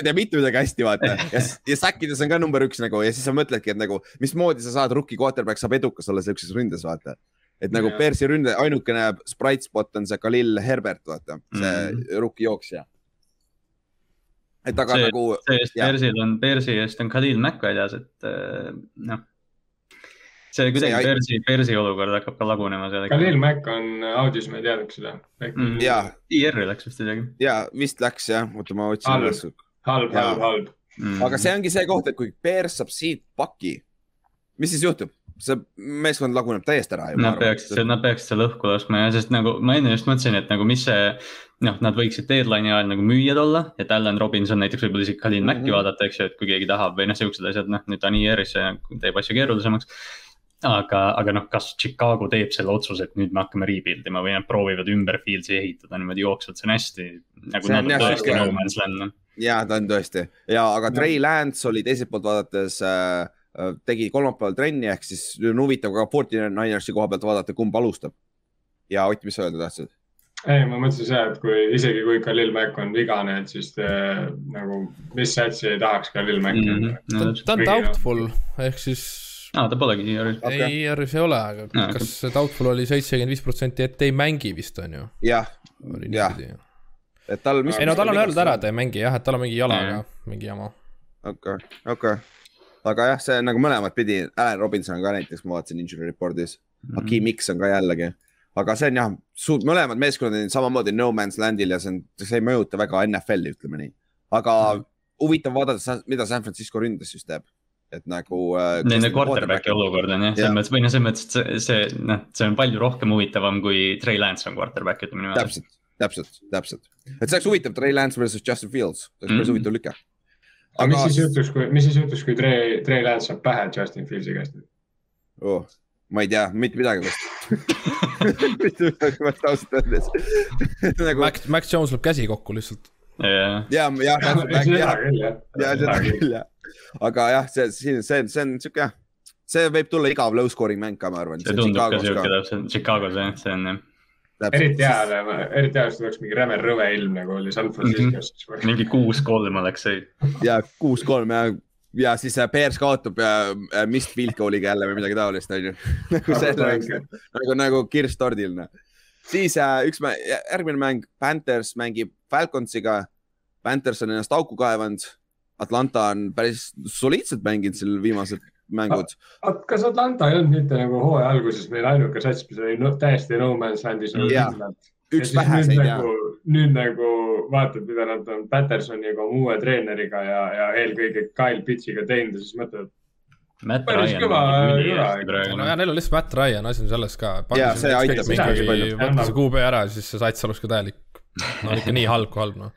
tee mitte midagi hästi, vaata ja, ja säkkides on ka number üks nagu ja siis sa mõtledki, et nagu mismoodi sa saad, rookie quarterback saab edukas olla siukses ründes, vaata. et nagu. Bearsi ründe ainukene sprite spot on see Khalil Herbert, vaata, see mm. -hmm. rookie jooksja. Et aga See- nagu see-eest Jah. Bearsil on, Bearsi eest on Khalil Mack väljas, et äh, noh. see kuidagi Bearsi, Bearsi olukord hakkab ka lagunema seal. Khalil Mack on audis, ma ei teadnud seda. Mm. ja, IR-i läks vist isegi ja vist läks jah, oota ma otsin Halb. halb, Jaa. halb, halb. mm.. aga see ongi see koht, et kui Bears saab siit paki, mis siis juhtub? See meeskond laguneb täiesti ära. Nad peaksid, nad peaksid selle õhku laskma ja sest nagu ma enne just mõtlesin, et nagu mis see, noh, nad võiksid deadline'i ajal nagu müüjad olla, et Allan Robinson näiteks võib-olla isegi Khalil Macki Mhm. vaadata, eks ju, et kui keegi tahab või noh, siuksed asjad, noh nüüd see teeb asju keerulisemaks. aga, aga noh, kas Chicago teeb selle otsuse, et nüüd me hakkame rebuild ima või nad proovivad ümber field'i ehitada niimoodi jooksvalt, see on hästi nagu no noh. ja ta on tõesti ja, aga Trey Lance oli teiselt poolt vaadates äh,, tegi kolmapäeval trenni ehk siis nüüd on huvitav ka Forty Ninersi koha pealt vaadata, kumb alustab. ja Ott, mis sa öelda tahtsid? ei, ma mõtlesin seda, et kui isegi kui Khalil Mack on vigane, et siis te, nagu, mis satsi ei tahaks Khalil Macki mm. No ta ta on doubtful ehk siis aa, ta polegi IR-is. Okei. okay. ei, IR-is ei ole, aga Aa, kas see doubtful oli seitsekümmend viis protsenti, et ei mängi vist on ju. jah, oli Jah. et tal, mis. ei no tal on öeldud ära, et ta ei mängi jah, et tal on mingi jalaga mingi jama. okei, okei. Aga jah, see nagu mõlemat pidi, Allan Robinson ka näiteks, ma vaatasin injury report'is, Mhm. Hakeem X on ka jällegi. aga see on jah, mõlemad meeskonnad on samamoodi no man's land'il ja see on, see ei mõjuta väga NFL-i, ütleme nii. aga huvitav vaadata, mida San Francisco ründes siis teeb, et nagu äh,. Nende quarterback'i olukord on jah, selles mõttes või noh, selles mõttes, et see, see noh, see on palju rohkem huvitavam kui Trey Lance on quarterback, ütleme niimoodi. täpselt, täpselt, täpselt, et see oleks huvitav, Trey Lance versus Justin Fields, see oleks päris Mhm. huvitav lüke. Aga mis siis juhtuks, kui, mis siis juhtuks, kui Trey, Trey Lance saab pähe Justin Fieldsi käest? oh,? ma ei tea mitte midagi vast. mitte midagi vast ausalt öeldes. nagu Max, Max Jones lööb käsi kokku lihtsalt. ja, küll jah. ja seda küll jah. aga jah, see, see, see, see on siuke jah, see võib tulla igav low scoring mäng ka, ma arvan. see tundub ka siuke täpselt, Chicagos jah, see on jah eriti hea, eriti hea, kui tuleks mingi räme rõve ilm nagu oli San Franciscos mm. -hmm. mingi kuus-kolm oleks see. ja kuus-kolm ja, ja siis äh, Bears kaotab ja äh, missed field goal'iga jälle või midagi taolist, onju. nagu see oleks nagu, nagu kirss tordil, noh. siis äh, üks, järgmine mäng, Panthers mängib Falconsiga. Panthers on ennast auku kaevanud. Atlanta on päris soliidselt mänginud seal viimased mängud. kas Atlanta ei olnud mitte nagu hooaja alguses meil ainuke sats, mis oli no, täiesti no man's land'is nagu kindlalt? üks väheseid ja nagu, nüüd nagu vaatad, mida nad on Pattersoniga, oma uue treeneriga ja, ja eelkõige Kyle Pittsiga teinud ja siis mõtled, Matt Päris Ryan kõva praegu no ja. neil on lihtsalt Matt Ryan, asi on selles ka. Jaa, see aitab päris palju. võtta see QB ära, siis see sats oleks ka täielik. no ikka nii halb kui halb, noh.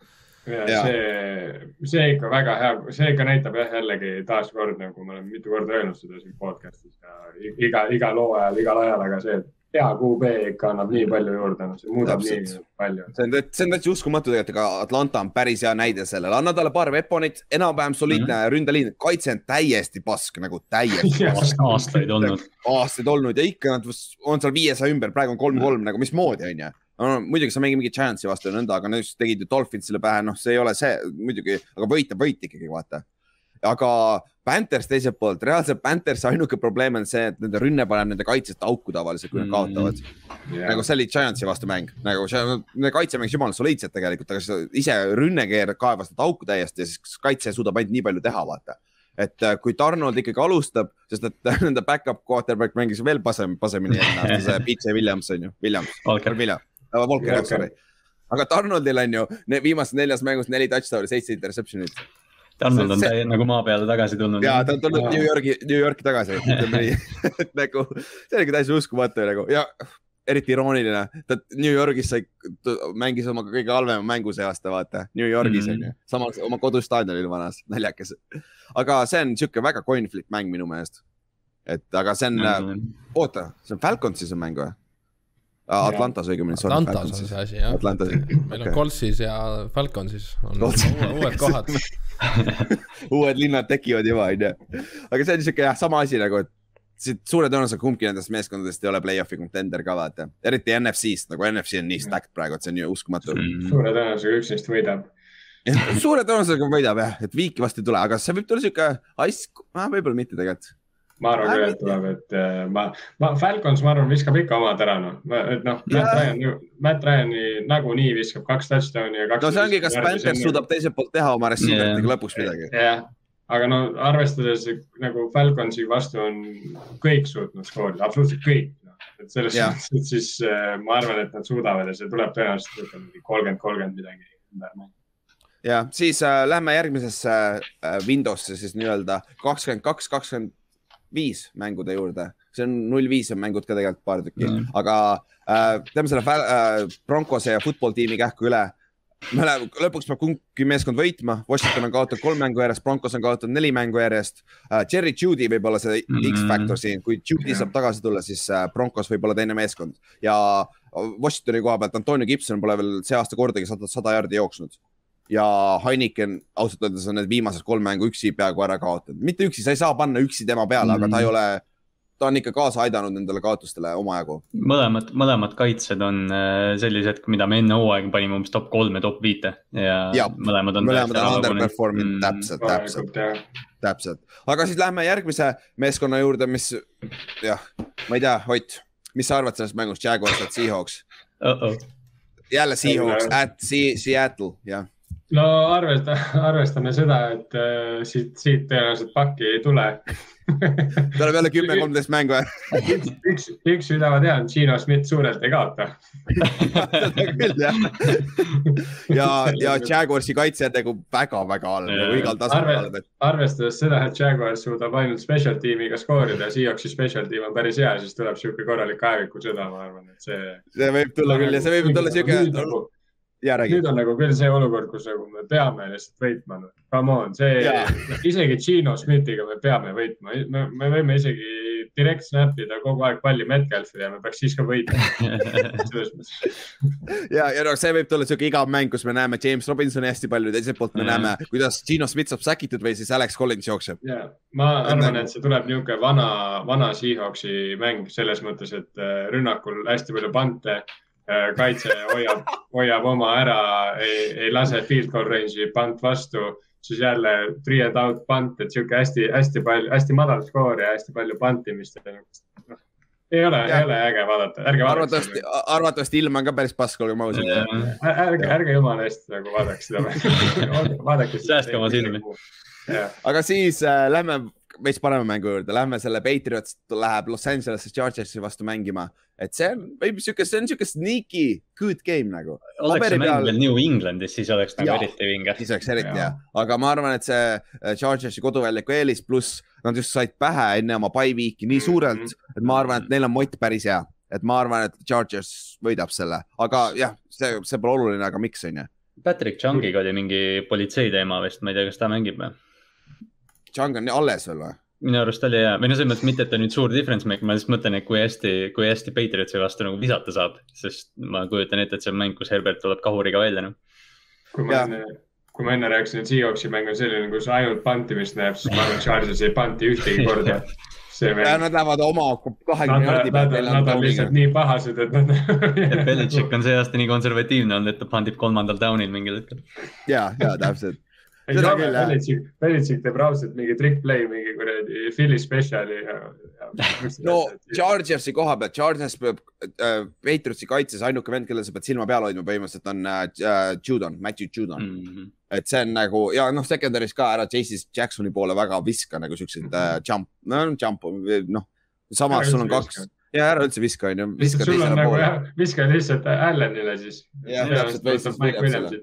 Ja see, see ikka väga hea, see ikka näitab jah jällegi taaskord nagu ma olen mitu korda öelnud seda siin podcast'is ja i- iga, igal hooajal, igal ajal, aga see hea QB ikka annab nii palju juurde, noh, see muudab Täpselt. nii palju. see on, see on täitsa uskumatu tegelikult, aga Atlanta on päris hea näide sellele, anna talle paar veponit, enam-vähem soliidne mm -hmm. ründeliin, kaitse on täiesti pask nagu täiesti aasta, aastaid olnud. aastaid olnud ja ikka nad on seal viiesaja ümber, praegu on kolm-kolm nagu mismoodi onju. No muidugi sa mängid mingi Giantsi vastu ja nõnda, aga nüüd tegid ju Dolphinsile pähe, noh, see ei ole see muidugi, aga võit on võit ikkagi vaata. aga Panthers teiselt poolt, reaalselt Panthersi ainuke probleem on see, et nende rünne paneb nende kaitsest auku tavaliselt, kui nad Mm. kaotavad. nagu see oli Giantsi vastu mäng, nagu see, nende kaitse mängis jumala soliidselt tegelikult, aga ise rünne keerad, kaevas nad auku täiesti ja siis kaitse suudab ainult nii palju teha, vaata. et äh, kui Donald ikkagi alustab, sest et nende back-up quarterback mängis veel pasem, pasemini eelmine aasta, see PJ Williams on ju, Williams, Valker, William, Volker, sorry. aga Donaldil on ju ne, viimases neljas mängus neli touchdown'i, seitse interception'it Donald on see- nagu maa peale tagasi tulnud. ja ta on tulnud. New Yorgi, New Yorki tagasi, ütleme nii. et nagu see oligi täiesti uskumatu nagu ja eriti irooniline, ta New Yorgis sai, mängis oma kõige halvema mängu see aasta, vaata, New Yorgis Mhm. onju, samas oma kodustaadionil vanas, naljakas. aga see on sihuke väga conflict mäng minu meelest. et aga see on, oota, see on Falconsis on mäng või? Atlantas õigemini. Atlantas on see asi jah. Atlantas, meil on okei, Coltsis ja Falconsis on uued kohad. uued linnad tekivad juba onju. aga see on sihuke jah, sama asi nagu, et siit suure tõenäosusega kumbki nendest meeskondadest ei ole play-off'i contender ka vaata, eriti NFC-st nagu NFC on nii stacked praegu, et see on ju uskumatu. Mm. suure tõenäosusega üks neist võidab. suure tõenäosusega võidab jah, et viiki vast ei tule, aga see võib tulla sihuke ice, võib-olla mitte tegelikult. Ma arvan küll, et tuleb, et äh, ma, ma Falcons, ma arvan, viskab ikka omad ära, noh, et noh, Matt. Ryan, Matt Ryan'i nagunii viskab kaks touchdown'i ja kaks. no see ongi, kas Panthers suudab teiselt poolt teha oma receiver itega lõpuks midagi. jah, aga no arvestades nagu Falconsi vastu on kõik suutnud skoorida, absoluutselt kõik no.. et selles Jah. suhtes, et siis äh, ma arvan, et nad suudavad ja see tuleb tõenäoliselt mingi kolmkümmend, kolmkümmend midagi ümber mängida. ja siis äh, lähme järgmisesse äh, Windows'e siis nii-öelda kakskümmend kaks, kakskümmend viis mängude juurde, see on null viis on mängud ka tegelikult paar tükki Mm. aga äh, teeme selle äh, Broncose ja football tiimi kähku üle. me oleme, lõpuks peab kumbki meeskond võitma, Washington on kaotanud kolm mängu järjest, Broncos on kaotanud neli mängu järjest uh,. Jerry Judy võib olla see Mm. X-faktor siin, kui Judy Jah. saab tagasi tulla, siis uh, Broncos võib olla teine meeskond ja Washingtoni koha pealt Antonio Gibson pole veel see aasta kordagi sada, sada jaardi jooksnud ja Heineken ausalt öeldes on need viimased kolm mängu üksi peaaegu ära kaotanud, mitte üksi, sa ei saa panna üksi tema peale mm, -hmm. aga ta ei ole, ta on ikka kaasa aidanud nendele kaotustele omajagu. mõlemad, mõlemad kaitsed on äh, sellised, mida me enne hooaega panime umbes top kolme, top viite ja Jaa. mõlemad on. mõlemad on underperform'inud mm., täpselt, täpselt, jah. täpselt, aga siis lähme järgmise meeskonna juurde, mis jah, ma ei tea, Ott, mis sa arvad sellest mängust, Jaguars at Seahawks? -oh. jälle Seahawks at Se- Seattle, jah. No arvesta, arvestame seda, et äh, siit, siit tõenäoliselt pakki ei tule. tuleb jälle kümme, kolmteist mängu või? üks, üks, üks mida ma tean, Gino Schmidt suurelt ei kaota. seda küll jah. ja, ja Jaguarsi kaitse on nagu väga-väga halb, nagu igal tasemel halb, et arvestades seda, et Jaguars suudab ainult special tiimiga skoorida ja Seahawksi special tiim on päris hea, siis tuleb sihuke korralik kaevikusõda, ma arvan, et see. see võib tulla küll ja see võib tulla räägi nüüd. on nagu küll see olukord, kus nagu me peame lihtsalt võitma. Come on, see Jaa., isegi Gino Schmidtiga me peame võitma, me, me võime isegi direct snap ida kogu aeg palli Metcalfi ja me peaks siis ka võitma. ja, ja noh, see võib tulla siuke igav mäng, kus me näeme James Robinsoni hästi palju, teiselt poolt me Jaa. näeme, kuidas Gino Smith saab säkitud või siis Alex Collins jookseb. ja ma arvan, et see tuleb niisugune vana, vana Seahawksi mäng selles mõttes, et äh, rünnakul hästi palju pante. Kaitse hoiab, hoiab oma ära, ei, ei lase field goal range'i pant vastu, siis jälle three and out pant, et sihuke hästi-hästi palju, hästi madal skoor ja hästi palju pantimist. noh, ei ole, ei ole äge vaadata, ärge arvatavasti arvatavasti ilm on ka päris pask, olgem ausad. ärge, ärge jumala eest nagu vaadake seda. vaadake. Säästke oma silmi.. aga siis äh, lähme veits parema mängu juurde, lähme selle Patriots läheb Los Angelesse Chargersi vastu mängima, et see on, võib siuke, see on siuke sneaky good game nagu. oleks see mäng peal- veel New Englandis, siis oleks nagu Jaa. eriti vinge. siis oleks eriti hea, aga ma arvan, et see äh, Chargersi koduväljaku eelis pluss nad just said pähe enne oma bye week'i nii suurelt, et ma arvan, et neil on mott päris hea, et ma arvan, et Chargers võidab selle, aga jah, see, see pole oluline, aga miks on ju. Patrick Chungiga oli mingi politsei teema vist, ma ei tea, kas ta mängib või? Chang on alles veel või? minu arust oli hea, või no selles mõttes mitte, et ta nüüd suur difference make, ma lihtsalt mõtlen, et kui hästi, kui hästi Patriotsi vastu nagu visata saab, sest ma kujutan ette, et see on mäng, kus Herbert tuleb kahuriga välja, noh. kui ma enne, kui ma enne rääkisin, et Seahawksi mäng on selline, kus ainult pantimist näeb, siis ma arvan, et Chargers ei panti ühtegi korda. see ja mäng, nad lähevad oma kahekümne nad, jardi nad, on lihtsalt nii pahased, et nad. et Belichik on see aasta nii konservatiivne olnud, et ta pandib kolmandal down'il mingil hetkel. ja, ja täpselt. Ei Seda saa, küll, jah. Belichik, Belichik teeb raudselt mingi trick play, mingi kuradi Philly special'i ja, ja. no Chargersi koha pealt, Chargers peab äh, Patriotsi kaitses ainuke vend, kellel sa pead silma peal hoidma põhimõtteliselt on äh, äh, Judon, Matthew Judon mm.. Mm. et see on nagu ja noh, secondary's ka ära J.C. Jacksoni poole väga viska nagu siukseid äh, jump, no jump, noh. samas sul on kaks viska., ja ära üldse viska, onju, viska teisele nagu poole. viska lihtsalt Allanile siis. Jah, täpselt,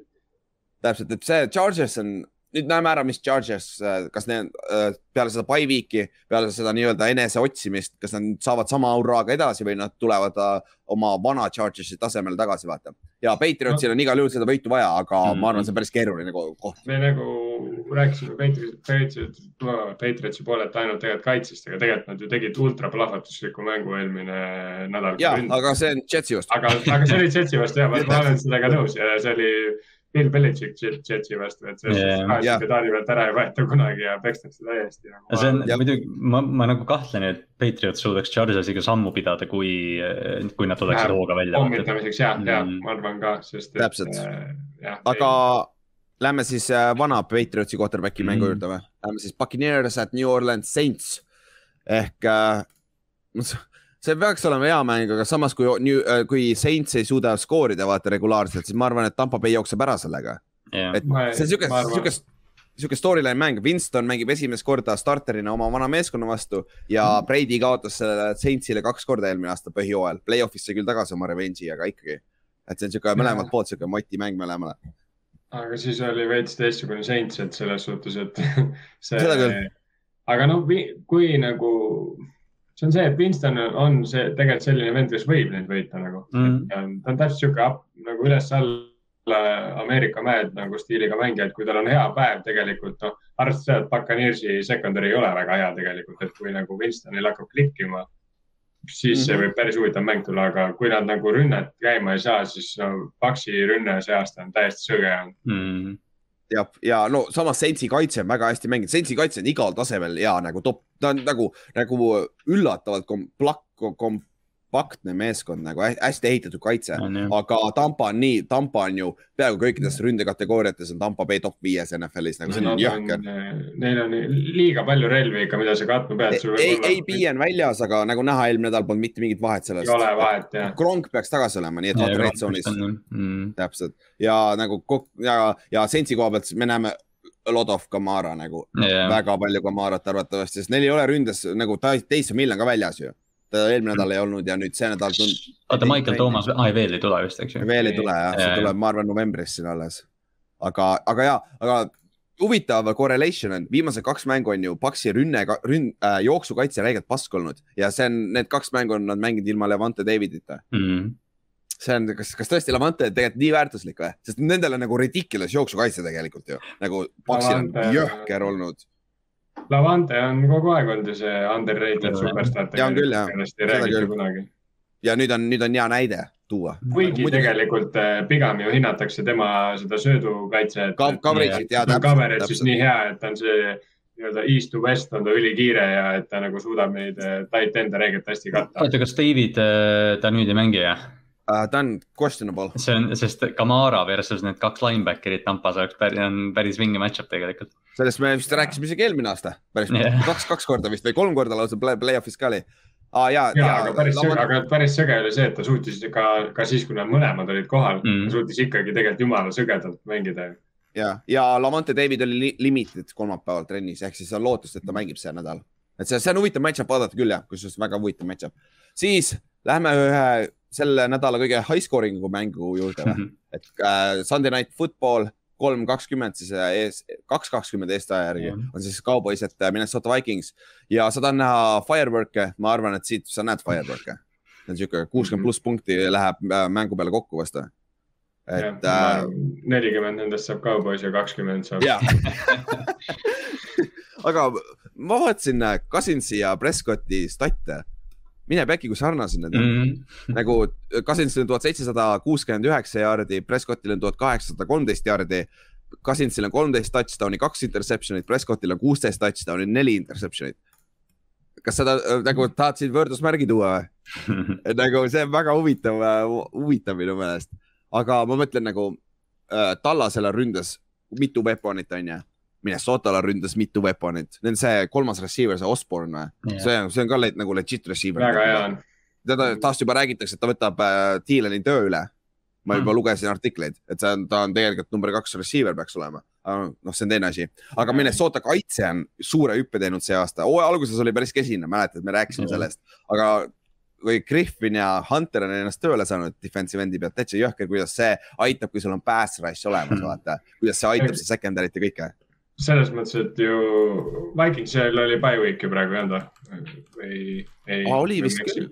täpselt, et see Chargers on, nüüd näeme ära, mis Chargers, kas need äh, peale seda bye week'i, peale seda nii-öelda enese otsimist, kas nad saavad sama auraaga edasi või nad tulevad äh, oma vana Chargersi tasemele tagasi, vaata. ja Patriotsil on igal juhul seda võitu vaja, aga Mhm. ma arvan, see on päris keeruline ko- koht. me nagu rääkisime Patriotsi, Patriotsi, poolelt ainult tegelikult kaitsest, aga tegelikult nad ju tegid ultraplahvatusliku mängu eelmine nädal. ja, aga see on Jetsi vastu. aga, aga see oli Jetsi vastu ja ma, ma olen sellega nõus ja see oli Bill Belichik Jet- Jetsi vastu, et selles Jah. suhtes Jah. pedaali pealt ära ei võeta kunagi ja pekstakse täiesti nagu. see on Jah. muidugi, ma, ma nagu kahtlen, et Patriot suudaks Chargersiga sammu pidada, kui, kui nad tuleksid Läheb hooga välja. pommitamiseks ja, ja Mm. ma arvan ka, sest et. Täpselt. jah, aga lähme siis äh, vana Patriotsi quarterback'i Mhm. mängu juurde või? Lähme siis Buccaneers at New Orleans Saints ehk äh, see peaks olema hea mäng, aga samas kui, kui Saints ei suuda skoorida vaata regulaarselt, siis ma arvan, et Tampa Bay jookseb ära sellega. et Ma- see on arvan- siuke, siuke storyline mäng, Winston mängib esimest korda starterina oma vana meeskonna vastu ja Mhm. Brady kaotas sellele Saintsile kaks korda eelmine aasta põhjooajal, play-off'is sai küll tagasi oma revenge'i, aga ikkagi. et see on siuke mõlemalt poolt siuke motimäng mõlemale. aga siis oli veits teistsugune Saints, et selles suhtes, et see aga noh, kui nagu, see on see, et Winston on see tegelikult selline vend, kes võib neid võita nagu Mm. mm.. ta on täpselt sihuke nagu üles-alla Ameerika mäed nagu stiiliga mängija, et kui tal on hea päev tegelikult, noh, arvestades seda, et Buccaneersi secondary ei ole väga hea tegelikult, et kui nagu Winstonil hakkab klikkima, siis mm -hmm. see Mhm. võib päris huvitav mäng tulla, aga kui nad nagu rünnet käima ei saa, siis no Paxi rünne see aasta on täiesti sõge olnud. Mm. ja, ja no samas Saintsi kaitse on väga hästi mänginud, Saintsi kaitse on igal tasemel hea nagu top, ta on nagu, nagu üllatavalt komplak-, kompaktne meeskond nagu hä- hästi ehitatud kaitse, aga Tampa on nii, Tampa on ju peaaegu kõikides ründekategooriates on Tampa Bay top viies NFL-is nagu see on jõhker. Neil on liiga palju relvi ikka, mida sa katma pead. ei, ei, Pi on väljas, aga nagu näha, eelmine nädal polnud mitte mingit vahet ei ole sellest. vahet jah. Kronk peaks tagasi olema, nii et vaata red zone'is mm.. täpselt ja nagu ja, ja Sensi koha pealt me näeme a lot of Kamara nagu Yeah. väga palju Kamarat arvatavasti, sest neil ei ole ründes nagu ta, Taysom Hill on ka väljas ju. Ta eelmine nädal ei olnud ja nüüd see nädal tund- oota, Michael Thomas, aa veel ei tule vist, eks ju? veel ei tule jah, see tuleb, ma arvan, novembris siin alles. aga, aga ja, aga huvitav correlation on, viimased kaks mängu on ju Paxi rünne, rünn- äh,, jooksukaitse räigelt pask olnud ja see on, need kaks mängu on nad mänginud ilma Levante Davidita. Mm. see on, kas, kas tõesti Levante tegelikult nii väärtuslik või, sest nendel on nagu ridiculous jooksukaitse tegelikult ju, nagu Paxil on jõhker olnud. Lavante on kogu aeg olnud ju see underrated superstaar. On küll, jah. sellest ei räägita kunagi. ja nüüd on, nüüd on hea näide tuua. kuigi tegelikult eh, pigem ju hinnatakse tema seda söödukaitset. Ka- coverage'it ja täpselt, Coverage siis nii hea, et ta on see nii-öelda east to west on ta ülikiire ja et ta nagu suudab neid eh, tight end'e reegelt hästi katta. oota, kas David, ta nüüd ei mängi jah? Uh, ta on questionable. see on, sest Kamara versus need kaks linebacker'it Tampas oleks päris, on päris vinge match-up tegelikult. sellest me vist rääkisime isegi eelmine aasta, päris Jah. kaks, kaks korda vist või kolm korda lausa play, play-off'is ka oli ah,. ja, ja, aga päris, aga päris sõge oli see, et ta suutis ka, ka siis, kui nad mõlemad olid kohal Mm. mm., suutis ikkagi tegelikult jumala sõgedalt mängida. ja, ja Lamont ja David oli li limited kolmapäeval trennis, ehk siis on lootust, et ta mängib see nädal. et see, see on huvitav match-up vaadata küll jah, kusjuures väga huvitav match-up. siis lähme ühe selle nädala kõige high scoring'u mängu juurde või, et äh, Sunday night football kolm kakskümmend siis äh, ees, kaks kakskümmend eestaja järgi Jah. on siis Cowboys, et äh, Minnesota Vikings ja sa tahad näha firework'e, ma arvan, et siit sa näed firework'e. niisugune kuuskümmend pluss punkti läheb äh, mängu peale kokku vast. et äh, nelikümmend nendest saab Cowboys ja kakskümmend saab. aga ma vaatasin Cousinsi ja Prescotti statte. Mine pekki, kui sarnased need on mm.. Mm. nagu Cousinsil on tuhat seitsesada kuuskümmend üheksa jaardi, Prescottil on tuhat kaheksasada kolmteist jaardi. Cousinsil on kolmteist touchdown'i, kaks interception'it, Prescottil on kuusteist touchdown'i, neli interception'it. kas seda äh, nagu tahtsid võrdusmärgi tuua või? nagu see on väga huvitav, huvitav minu meelest, aga ma mõtlen nagu äh, Tallasel on ründes mitu weapon'it onju. Minnesotal on ründes mitu weapon'it, neil see kolmas receiver, see Osborne või, see on, see on ka le nagu legit receiver. väga hea on. teda, tast juba räägitakse, et ta võtab äh, Thieleni töö üle. ma juba Hmm. lugesin artikleid, et see on, ta on tegelikult number kaks receiver peaks olema. noh, see on teine asi, aga Minnesota kaitse on suure hüppe teinud see aasta, hooaja alguses oli päris kesine, mäletad, me rääkisime Mhm. sellest, aga kui Griffin ja Hunter on ennast tööle saanud defensive endi pealt, täitsa jõhker, kuidas see aitab, kui sul on pass rush olemas, Mhm. vaata. kuidas see aitab seda secondary't ja kõike. Selles mõttes, et ju Vikingsil oli bye week ju praegu ei olnud või? või ei? Aa, oli vist küll.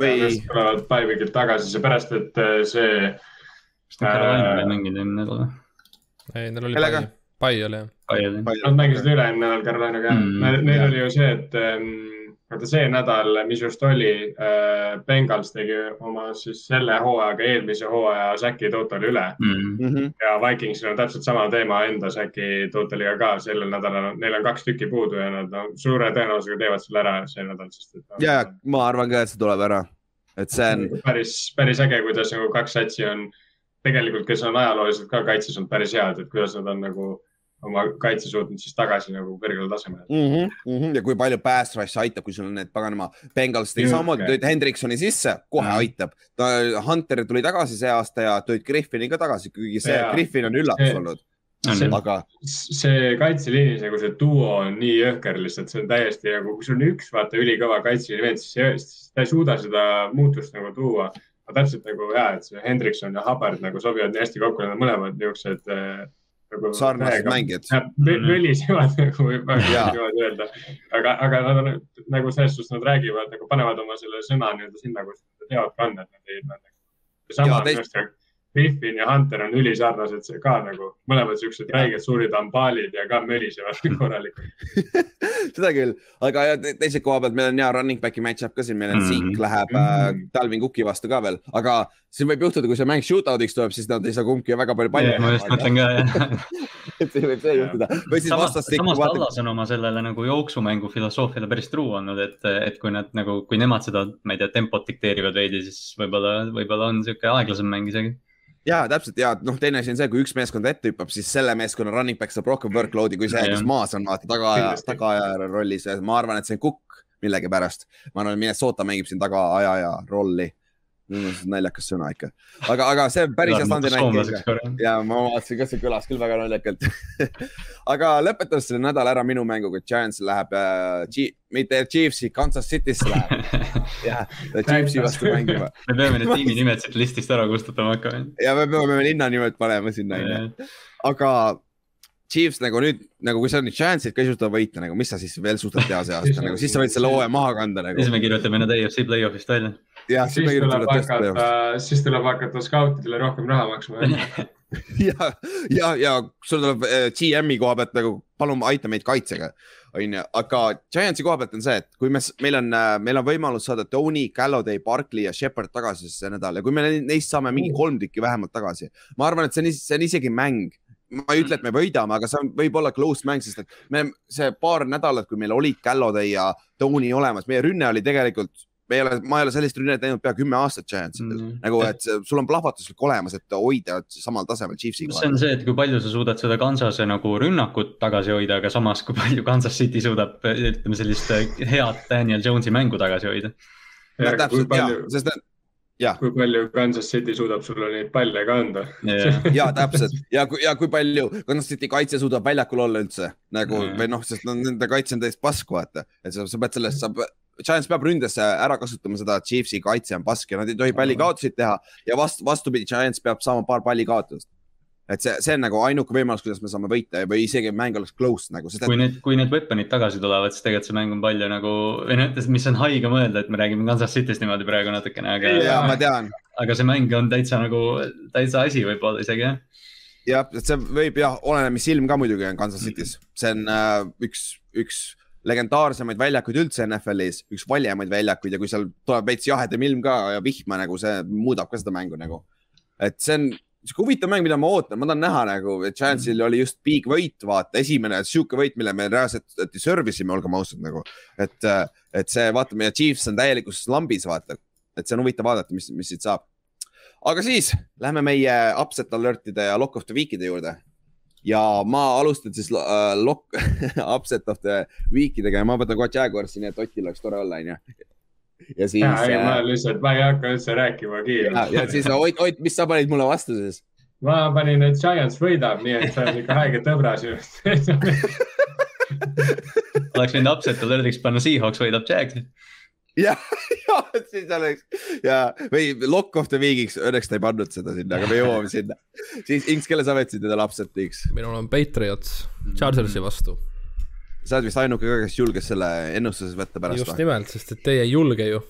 või tulevad bye week'ilt tagasi, seepärast et äh, see kas nad Carolina ei mänginud eelmine nädal või? ei, neil oli pai, pai oli jah. Nad mängisid üle-eelmine nädal Carolinaga Mm, mm,, neil, jah. oli ju see, et ähm, vaata see nädal, mis just oli äh,, Bengals tegi oma siis selle hooajaga eelmise hooaja säki totali üle Mm. Mhm. ja Vikingsil on täpselt sama teema enda säki totaliga ka sellel nädalal, neil on kaks tükki puudu ja nad no, suure tõenäosusega teevad selle ära see nädal, sest et. ja, ja ma arvan ka, et see tuleb ära. et see on, päris, päris äge, kuidas nagu kaks satsi on tegelikult, kes on ajalooliselt ka kaitses olnud päris head, et kuidas nad on nagu oma kaitse suutnud siis tagasi nagu kõrgele tasemele. mm. -hmm, mm -hmm. ja kui palju pass rush aitab, kui sul on need paganama, Bengals tegi samamoodi, tõid Hendriksoni sisse, kohe Mhm. aitab. ta, Hunter tuli tagasi see aasta ja tõid Griffini ka tagasi, kuigi see Jaa. Griffin on üllatus See- olnud, on See- aga see kaitseliinis nagu see duo on nii jõhker lihtsalt, see on täiesti nagu, kui sul on üks vaata ülikõva kaitseliini vend, siis ta ei suuda seda muutust nagu tuua. aga täpselt nagu ja, et see Hendrikson ja Hubbard nagu sobivad nii hästi kokku, nad on mõlemad niisugused äh. Sarnased mängijad. Mhm. mölisevad nagu niimoodi öelda, aga, aga nad on nagu selles suhtes, nad räägivad nagu panevad oma selle sõna nii-öelda sinna, kus nad teavad ka on, et nad ei, nad. sama on minu arust Griffin ja Hunter on ülisarnased see ka nagu mõlemad siuksed räiged suured ambaalid ja ka mölisevad korralikult. seda küll, aga teise koha pealt meil on hea running back'i match-up ka siin, meil on Mhm. Zeke läheb äh, Mhm. Talvin Cooki vastu ka veel, aga siin võib juhtuda, kui see mäng shootout'iks tuleb, siis nad ei saa kumbki väga palju palli ma just mõtlen ka jah. et see võib see juhtuda või siis samas, vastastikku samas Tallas on oma sellele nagu jooksumängu filosoofiale päris truu olnud, et, et kui nad nagu, kui nemad seda, ma ei tea, tempot dikteerivad veidi, siis võib-olla, võib-olla on sihuke aeglasem mäng isegi. Ja täpselt ja noh, teine asi on see, kui üks meeskond ette hüppab, siis selle meeskonna running back saab rohkem workload'i kui see, kes maas on, vaata tagaaja, tagaaja rollis ja ma arvan, et see on kukk millegipärast. ma arvan, et Minnesota mängib siin tagaajaja rolli. Naljakas sõna ikka, aga, aga see on päris hea standi mäng soomlaseks ikka korra. ja ma vaatasin ka, see kõlas küll väga naljakalt. aga lõpetas selle nädala ära minu mänguga, Giants läheb äh,, mitte Chiefsi, Kansas City'sse läheb. jah, Chiefsi vastu mängima me peame need tiimi nimed siit listist ära kustutama hakkama. ja me peame linna nimed panema sinna, onju. aga Chiefs nagu nüüd, nagu kui sa nüüd Giantsit ka ei suuda võita, nagu mis sa siis veel suudad teha see aasta, nagu siis sa võid selle hooaja maha kanda nagu siis. me kirjutame nad EFC play-off'ist välja. jah, siis siis me tuleb hakata, siis tuleb hakata skautidele rohkem raha maksma. ja, ja, ja sul tuleb äh, GM-i koha pealt nagu palun aita meid kaitsega, onju, aga Giantsi koha pealt on see, et kui me, meil on, meil on võimalus saada Tony, Galladay, Barkley ja Shepard tagasi see nädal ja kui me ne- neist saame mingi kolm tükki vähemalt tagasi, ma arvan, et see on, see on isegi mäng. ma ei ütle, et me võidame, aga see on, võib olla close mäng, sest et me see paar nädalat, kui meil olid Galladay ja Tony olemas, meie rünne oli tegelikult, me ei ole, ma ei ole sellist rünnet näinud pea kümme aastat Giantsil mm.. nagu, et sul on plahvatuslik olemas, et hoida samal tasemel Chiefsi see on see, et kui palju sa suudad seda Kansase nagu rünnakut tagasi hoida, aga samas, kui palju Kansas City suudab, ütleme sellist head Daniel Jones'i mängu tagasi hoida. no,. kui täpselt ja palju,, sest et jah, kui palju Kansas City suudab sulle neid palle ka anda. ja täpselt ja kui, ja kui palju Kansas City kaitse suudab väljakul olla üldse nagu Mm. või noh, sest no, nende kaitse on täiesti pask, vaata, et sa, sa pead sellest, sa, Giants peab ründes ära kasutama seda, et Chiefsi kaitse on pask ja nad ei tohi pallikaotuseid teha ja vastu, vastupidi, Giants peab saama paar pallikaotust. et see, see on nagu ainuke võimalus, kuidas me saame võita või isegi mäng oleks close nagu, sest kui et need, kui need weapon'id tagasi tulevad, siis tegelikult see mäng on palju nagu, või noh, mis on haige mõelda, et me räägime Kansas City'st niimoodi praegu natukene, aga, ja ma tean aga see mäng on täitsa nagu, täitsa asi võib-olla isegi jah. jah, et see võib jah, oleneb, mis ilm ka muidugi on Kansas City's, see on äh, üks, üks legendaarsemaid väljakuid üldse NFL-is, üks valjemaid väljakuid ja kui seal tuleb veits jahedam ilm ka ja vihma nagu see muudab ka seda mängu nagu. et see on sihuke huvitav mäng, mida ma ootan, ma tahan näha nagu, et Chance'il oli just big võit, vaata, esimene sihuke võit, mille me reaalselt deserve isime, olgem ausad nagu. et, et see, vaata, meie Chiefs on täielikus lambis, vaata, et see on huvitav vaadata, mis, mis siit saab aga siis lähme meie upset alert'ide ja lock of the week'ide juurde. Ja ma alustan siis uh, lock, upset of the week idega ja ma võtan kohe Jaguarsi, nii et Otil oleks tore olla, onju. ja siis, ei, ma ja, lihtsalt, ma ei hakka üldse rääkimagi. ja siis Ott, Ott, mis sa panid mulle vastu siis? ma panin, et Giants võidab, nii et see on ikka haige tõbra sinust. oleks võinud upset alert'iks panna Seahawks võidab Jags. ja, ja siis oleks ja, või lock of the week'iks, õnneks ta ei pannud seda sinna, aga me jõuame sinna. siis Inks, kelle sa võtsid endale upset'iks? minul on Patriots Chargersi vastu. sa oled vist ainuke ka, kes julges selle ennustuses võtta pärast just? nimelt, sest et teie ei julge ju.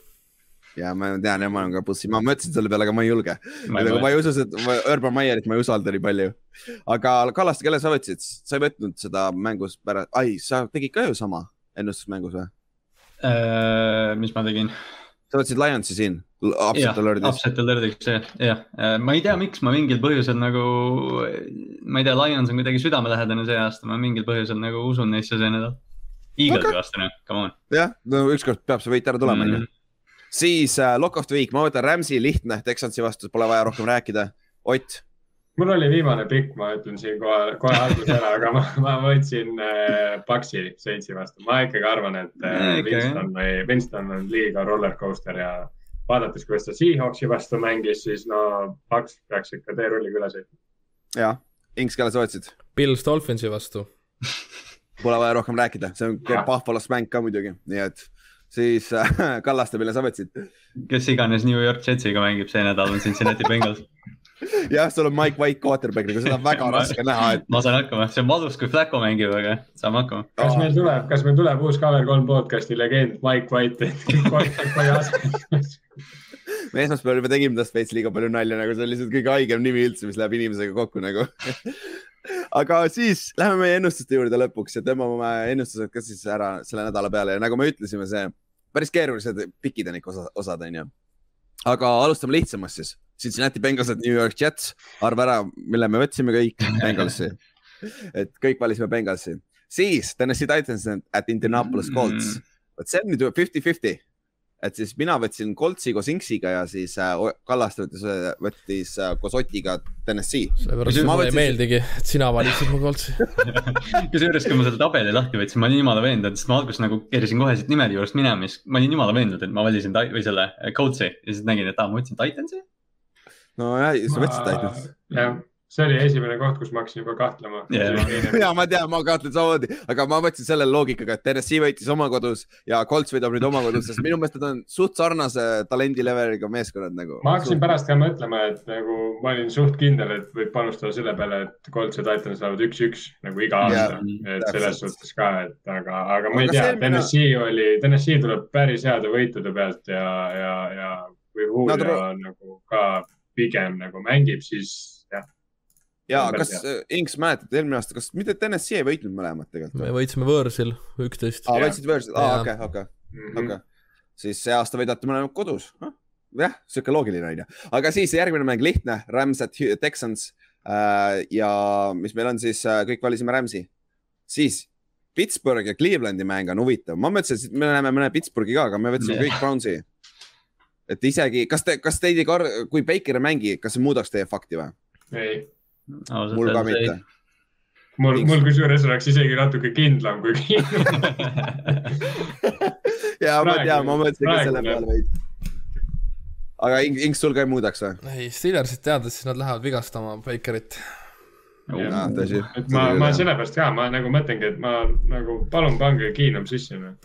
ja ma tean ja ma olen ka bussi, ma mõtlesin selle peale, aga ma ei julge. Ma ei nagu usu, et Urban Meyerit ma ei usalda nii palju. aga Kallaste, kelle sa võtsid, sa ei võtnud seda mängus pärast, ai, sa tegid ka ju sama ennustusmängus või? Äh, mis ma tegin? sa võtsid Lionsi siin, upset alert'is. upset alert'iks jah, jah, ma ei tea, miks ma mingil põhjusel nagu, ma ei tea, Lions on kuidagi südamelähedane see aasta, ma mingil põhjusel nagu usun neisse see nädal. Eaglesi Okei. vastu noh, come on. jah, no ükskord peab see võit ära tulema, onju. siis äh, Lock of the Week, ma võtan Rams'i lihtne, Texansi vastu pole vaja rohkem rääkida. Ott, mul oli viimane pikk, ma ütlen siin kohe, kohe alguses ära, aga ma, ma võtsin äh, Paxi seitsi vastu. ma ikkagi arvan, et äh, Winston või Winston on liiga roller coaster ja vaadates, kuidas ta Seahawksi vastu mängis, siis no Pax peaks ikka teerulliga üle sõitma. jah, Inks, kelle sa võtsid? Pils Dolphinsi vastu. Pole vaja rohkem rääkida, see on. Buffalo's mäng ka muidugi, nii et siis äh, Kallaste, mille sa võtsid? kes iganes New York Jetsiga mängib see nädal on Cincinnati Bengals. jah, sul on Mike White quarterback, nagu seda on väga raske näha, et ma saan hakkama, see on valus, kui Flacco mängib, aga saame hakkama. kas meil tuleb, kas meil tuleb uus Cover kolm podcast'i legend Mike White, et quarterback'i asemel? me esmaspäeval juba tegime tast veits liiga palju nalja, nagu see on lihtsalt kõige haigem nimi üldse, mis läheb inimesega kokku nagu. aga siis läheme meie ennustuste juurde lõpuks ja tõmbame ennustused ka siis ära selle nädala peale ja nagu me ütlesime, see päris keerulised pikid on ikka osa, osad onju. aga alustame lihtsamast siis. Cincinnati Bengalsed, New York Jets, arva ära, mille me võtsime kõik Bengalsi. et kõik valisime Bengalsi. siis Tennessee Titans at Indianapolis Colts mm., vot see on nüüd fifty-fifty et siis mina võtsin Coltsi koos Inksiga ja siis äh, Kallaste võttis, võttis äh, koos Otiga Tennessee. sellepärast mulle võtsin... ei meeldigi, et sina valisid mu Coltsi kusjuures, kui ma selle tabeli lahti võtsin, ma olin jumala veendunud, sest ma alguses nagu keerasin kohe siit nimede juurest minema, siis ma olin jumala veendunud, et ma valisin või selle äh, Coltsi ja siis nägin, et aa, ma võtsin Titansi. Nojah, sa võtsid Titansi. jah see oli esimene koht, kus ma hakkasin juba kahtlema yeah.. ja ma tean, ma kahtlen samamoodi, aga ma mõtlesin selle loogikaga, et Tennessee võitis oma kodus ja Colts võidab nüüd oma kodus, sest minu meelest nad on suht sarnase talendi leveliga meeskonnad nagu. ma hakkasin suht... pärast ka mõtlema, et nagu ma olin suht kindel, et võib panustada selle peale, et Colts ja Titans saavad üks-üks nagu iga aasta yeah,. et selles suhtes ka, et aga, aga ma ei aga tea, Tennessee mina... oli, Tennessee tuleb päris heade võitude pealt ja, ja, ja kui Julio Nad... nagu ka pigem nagu mängib, siis ja kas äh, Inks mäletad eelmine aasta, kas mitte Tennessee ei võitnud mõlemat tegelikult? me võitsime võõrsil üksteist. aa, võitsite võõrsil, aa okei, okei, mhm. okei. siis see aasta võidate mõlemad kodus. jah, sihuke loogiline on ju, aga siis järgmine mäng lihtne, Rams at Texans äh,. ja mis meil on siis äh,, kõik valisime Ramsi. siis Pittsburgh ja Clevelandi mäng on huvitav, ma mõtlesin, et me näeme mõne Pittsburghi ka, aga me võtsime kõik Brownsi. Et isegi, kas te, kas teid ei kar-, kui Baker ei mängi, kas see muudaks teie fakti või? ei mul ka mitte. mul, mul kusjuures oleks isegi natuke kindlam kui ja ma tean, ma mõtlesin ka selle peale veidi. aga Inks sul ka ei muudaks või? ei, Steelersit teades, siis nad lähevad vigastama Bakerit. ma, ma sellepärast ka, ma nagu mõtlengi, et ma nagu palun pange Keenum sisse. Noh.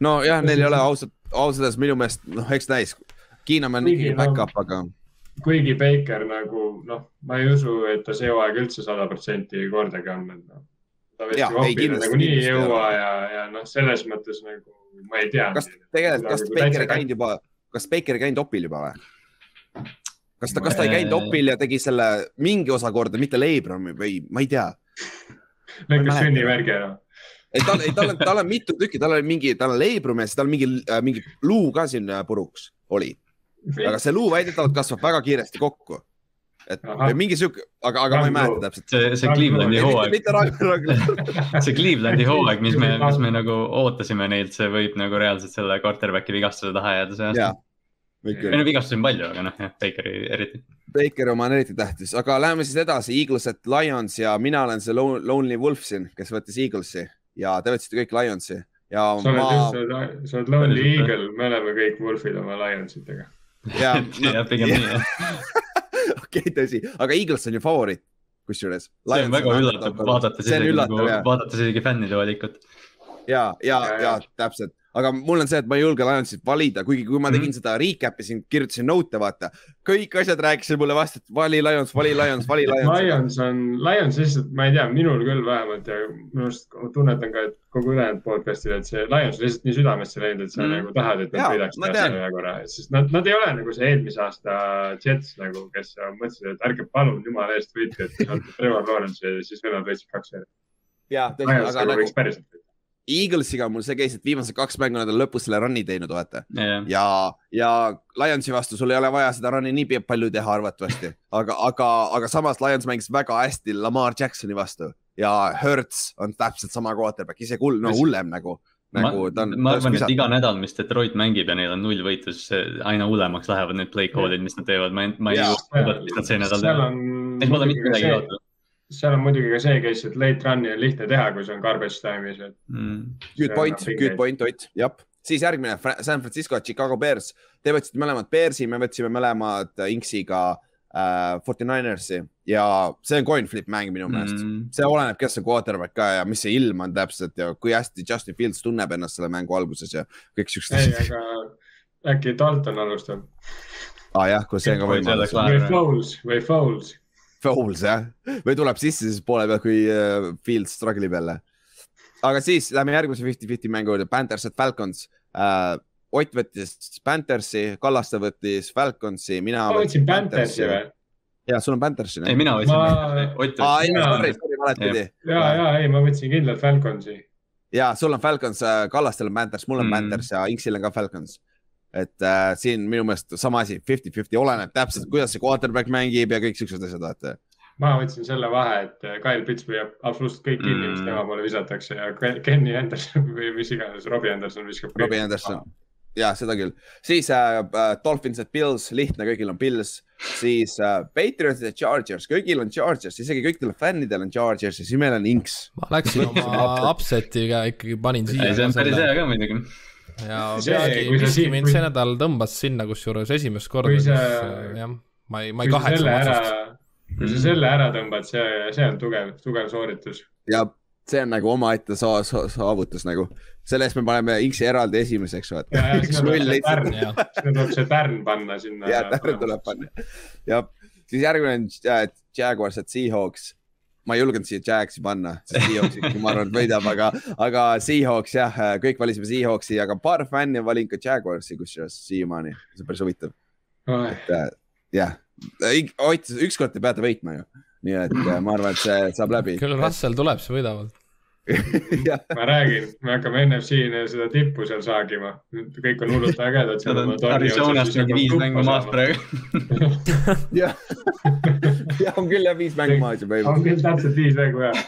Nojah, neil ei ole ausalt, ausalt öeldes minu meelest, noh, eks näis. Keenum on ikkagi back-up, aga kuigi Baker nagu noh, ma ei usu, et ta see hooaeg üldse sada protsenti kordagi on, et noh. ta vist hoopida nagunii ei jõua ja, ja noh, selles mõttes nagu ma ei tea. kas tegelikult, kas nagu Baker ei käinud juba, kas Baker ei käinud opil juba või? kas ta, kas ta ei käinud opil ja tegi selle mingi osa korda, mitte Leibrami või ma ei tea. lõikas sünnivärgi ära ei, tal, ei, tal on, tal on mitu tükki, tal on mingi, tal on leibrum ja siis tal mingi äh,, mingi luu ka siin äh, puruks oli aga see luu väidetavalt kasvab väga kiiresti kokku. et Aha. mingi sihuke, aga, aga ma ei mäleta täpselt. see, see Clevelandi hooaeg, see Clevelandi hooaeg, mis me, mis me nagu ootasime neilt, see võib nagu reaalselt selle quarterback'i vigastuse taha jääda see aasta. ei no vigastusi on palju, aga noh, jah, Bakeri eriti. Baker oma on eriti tähtis, aga läheme siis edasi, Eagles at Lions ja mina olen see Lonely Wolf siin, kes võttis Eaglesi ja te võtsite kõik Lionsi. Ja sa oled ma... just, sa oled Lonely Eagle, me oleme kõik Wolfid oma Lionsitega. Ja, ja pigem nii jah. okei, tõsi, aga Eagles on ju favoriit, kusjuures. see on väga üllatav, vaadates isegi, nagu, vaadates isegi fännide valikut. ja, ja, ja, ja. täpselt aga mul on see, et ma ei julge Lionsit valida, kuigi kui ma tegin mm -hmm. seda recap'i siin, kirjutasin note, vaata. kõik asjad rääkisid mulle vastu, et vali Lions, vali Lions, vali Lions. Lions on, Lions lihtsalt, ma ei tea, minul küll vähemalt ja minu arust tunnetan ka, et kogu ülejäänud podcast'il, et see Lions on lihtsalt nii südamesse läinud, et sa mm -hmm. nagu tahad, et nad võidaks selle ühe korra, sest nad, nad ei ole nagu see eelmise aasta Jets nagu, kes mõtlesid, et ärge palun jumala eest võitke, et te saate Trevor Lawrence'i ja siis vennad võitsid kaks järjest. ja, tõesti, aga nagu, nagu Eaglesiga mul see käis, et viimased kaks mängu nad on lõpus selle run'i teinud, vaata. Yeah.. ja, ja Lionsi vastu sul ei ole vaja seda run'i nii palju teha arvatavasti, aga, aga, aga samas Lions mängis väga hästi Lamar Jacksoni vastu. Ja Hertz on täpselt sama quarterback, isegi hull, no hullem nagu nagu ta on. ma arvan, et iga nädal, mis Detroit mängib ja neil on null võitu, siis aina hullemaks lähevad need play code'id, mis nad teevad, ma ei, ma ei usu, et nad see nädal teevad. Neil pole mitte midagi kaotada seal on muidugi ka see case, et late run'i on lihtne teha, kui see on garbage time'is, et mm.. Good point, good point, Ott, jah. siis järgmine San Francisco, Chicago Bears. Te võtsite mõlemad Bearsi, me võtsime mõlemad Inksiga äh, 49ers'i ja see on coin flip mäng minu meelest mm.. see oleneb, kes on quarterback ka ja mis see ilm on täpselt ja kui hästi Justin Fields tunneb ennast selle mängu alguses ja kõik siuksed asjad. ei, aga äkki Dalton alustab ah,. jah, kui see on ka võimalus. või Fouls, või Fouls Fouls jah, või tuleb sisse siis poole peal, kui uh, Fields struggle ib jälle. aga siis lähme järgmise fifty-fifty mängu juurde, Panthers at Falcons uh,. Ott võttis Panthersi, Kallaste võttis Falconsi, mina. ma võtsin Panthersi või? ja sul on Panthersi. ei, mina võtsin ma.... Ott võttis. Sorry, sorry, valetati. ja, ja ei, ma võtsin kindlalt Falconsi. ja sul on Falcons, äh, Kallastel on Panthers, mul on mm. Panthers ja Inksil on ka Falcons et äh, siin minu meelest sama asi, fifty-fifty, oleneb täpselt, kuidas see quarterback mängib ja kõik siuksed asjad, vaata. ma võtsin selle vahe, et Kyle Pitts püüab absoluutselt kõik kinni, mis Mm. tema poole visatakse ja Kenny Anderson või mis iganes, Robbie Anderson viskab. Robbie Anderson. ja seda küll, siis äh, äh, Dolphins ja Pils, lihtne, kõigil on Pils, siis äh, Patriots ja Chargers, kõigil on Chargers, isegi kõikidel fännidel on Chargers ja siis meil on Inks. ma läksin oma upset'iga ikkagi panin siia. ei, see on päris hea ka muidugi. Ja See, peagi kui sa miski mind see nädal tõmbas sinna, kusjuures esimest korda, kus sa- jah, ma ei, ma ei kahetse selle oma ära otsust., kui sa selle ära tõmbad, see, see on tugev, tugev sooritus. ja see on nagu omaette sa- sa- saavutus nagu, selle eest me paneme Inksi eraldi esimeseks, ja, vaata. sinna null tuleb see lihtsalt tärn, jah, panna sinna. ja tärn tuleb panna. ja siis järgmine on äh, Jaguars ja Seahawks. Ma ei julgenud siia Jagsi panna, sest Seahawks ikkagi ma arvan, et võidab, aga, aga Seahawks jah, kõik valisime Seahawksi, aga paar fänni on valinud ka Jaguarsi kusjuures siiamaani, see on päris huvitav. et äh, jah, ükskord te peate võitma ju. nii et äh, ma arvan, et see saab läbi. küll Russell tuleb, siis võidavad. ma räägin, me hakkame NFC seda tippu seal saagima, kõik on hullult ägedad. Nad on Arizonast mingi viis mängu maas. praegu. jah, on küll jah, viis mängu maas ju on küll täpselt viis mängu jah.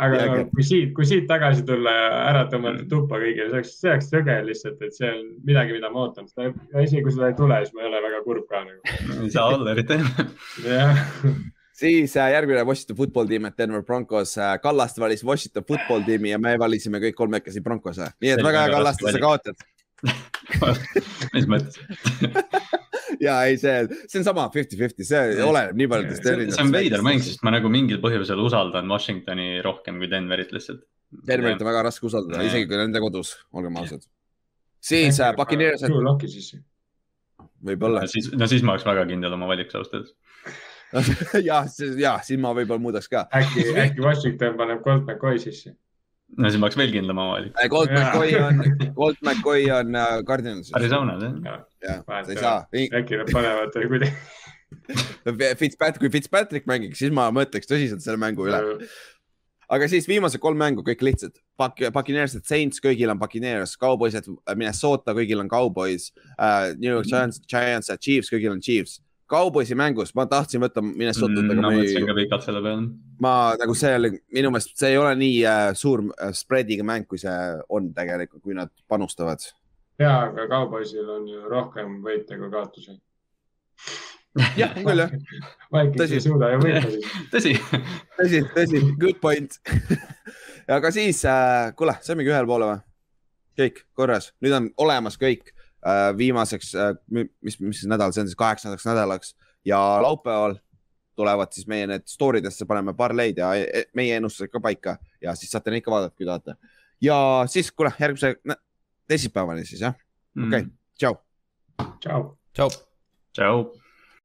aga Jaa, no, aga- kui siit, kui siit tagasi tulla ja ära tõmmata tuppa kõigile, see oleks, see oleks tõge lihtsalt, et see on midagi, mida ma ootan. isegi kui seda ei tule, siis ma ei ole väga kurb ka nagu. ei saa olla eriti. jah, siis äh, järgmine Washington football tiim, et Denver Broncos äh,. Kallaste valis Washington football tiimi ja me valisime kõik kolmekesi Broncose. nii et väga hea, Kallaste, sa kaotad. mis mõttes? ja ei, see, see on sama fifty-fifty, see oleneb nii paljudest see see on veider mäng, sest ma nagu mingil põhjusel usaldan Washingtoni rohkem kui Denverit lihtsalt. Denverit on väga raske usaldada, Jaa. isegi kui nende kodus, olgem ausad. siis äh, Puccaneers, sisse. võib-olla siis, no siis ma oleks väga kindel oma valikus ausalt öeldes. jah, ja siis ma võib-olla muudaks ka. äkki, äkki Washington paneb Colt McCoy sisse. no siis ma oleks veel kindlam oma valikus. Colt. McCoy on, Colt McCoy on äh, Cardinalises. Arizonas jah. jah, sa ei saa. äkki nad panevad kuidagi. Fitzpatrick, kui Fitzpatrick mängiks, siis ma mõtleks tõsiselt selle mängu üle. aga siis viimased kolm mängu kõik lihtsad. Puccaneers, Saints, kõigil on Puccaneers, Cowboysed, Minnesota, kõigil on Cowboys uh,. New York Giants, Giants ja Chiefs, kõigil on Chiefs. Cowboysi mängus ma tahtsin võtta Minnesotat mm,, aga ma ma mõtlesin ei ka, pikalt selle peale. ma nagu see oli minu meelest, see ei ole nii uh, suur uh, spread'iga mäng, kui see on tegelikult, kui nad panustavad. ja, aga Cowboysil on ju rohkem võite kui kaotusi. jah, küll jah, Vikings Tõsi. ei suuda ju võita siis. tõsi, tõsi, tõsi, good point. aga siis äh,, kuule, saimegi ühele poole või? kõik korras, nüüd on olemas kõik äh, viimaseks äh,, mis, mis nädal see on siis, kaheksandaks nädalaks ja laupäeval tulevad siis meie need story desse, paneme parleid ja e- meie ennustused ka paika ja siis saate neid ka vaadata, kui tahate. ja siis, kuule, järgmise teisipäevani siis jah, okei okay., tšau. tšau. tšau. tšau.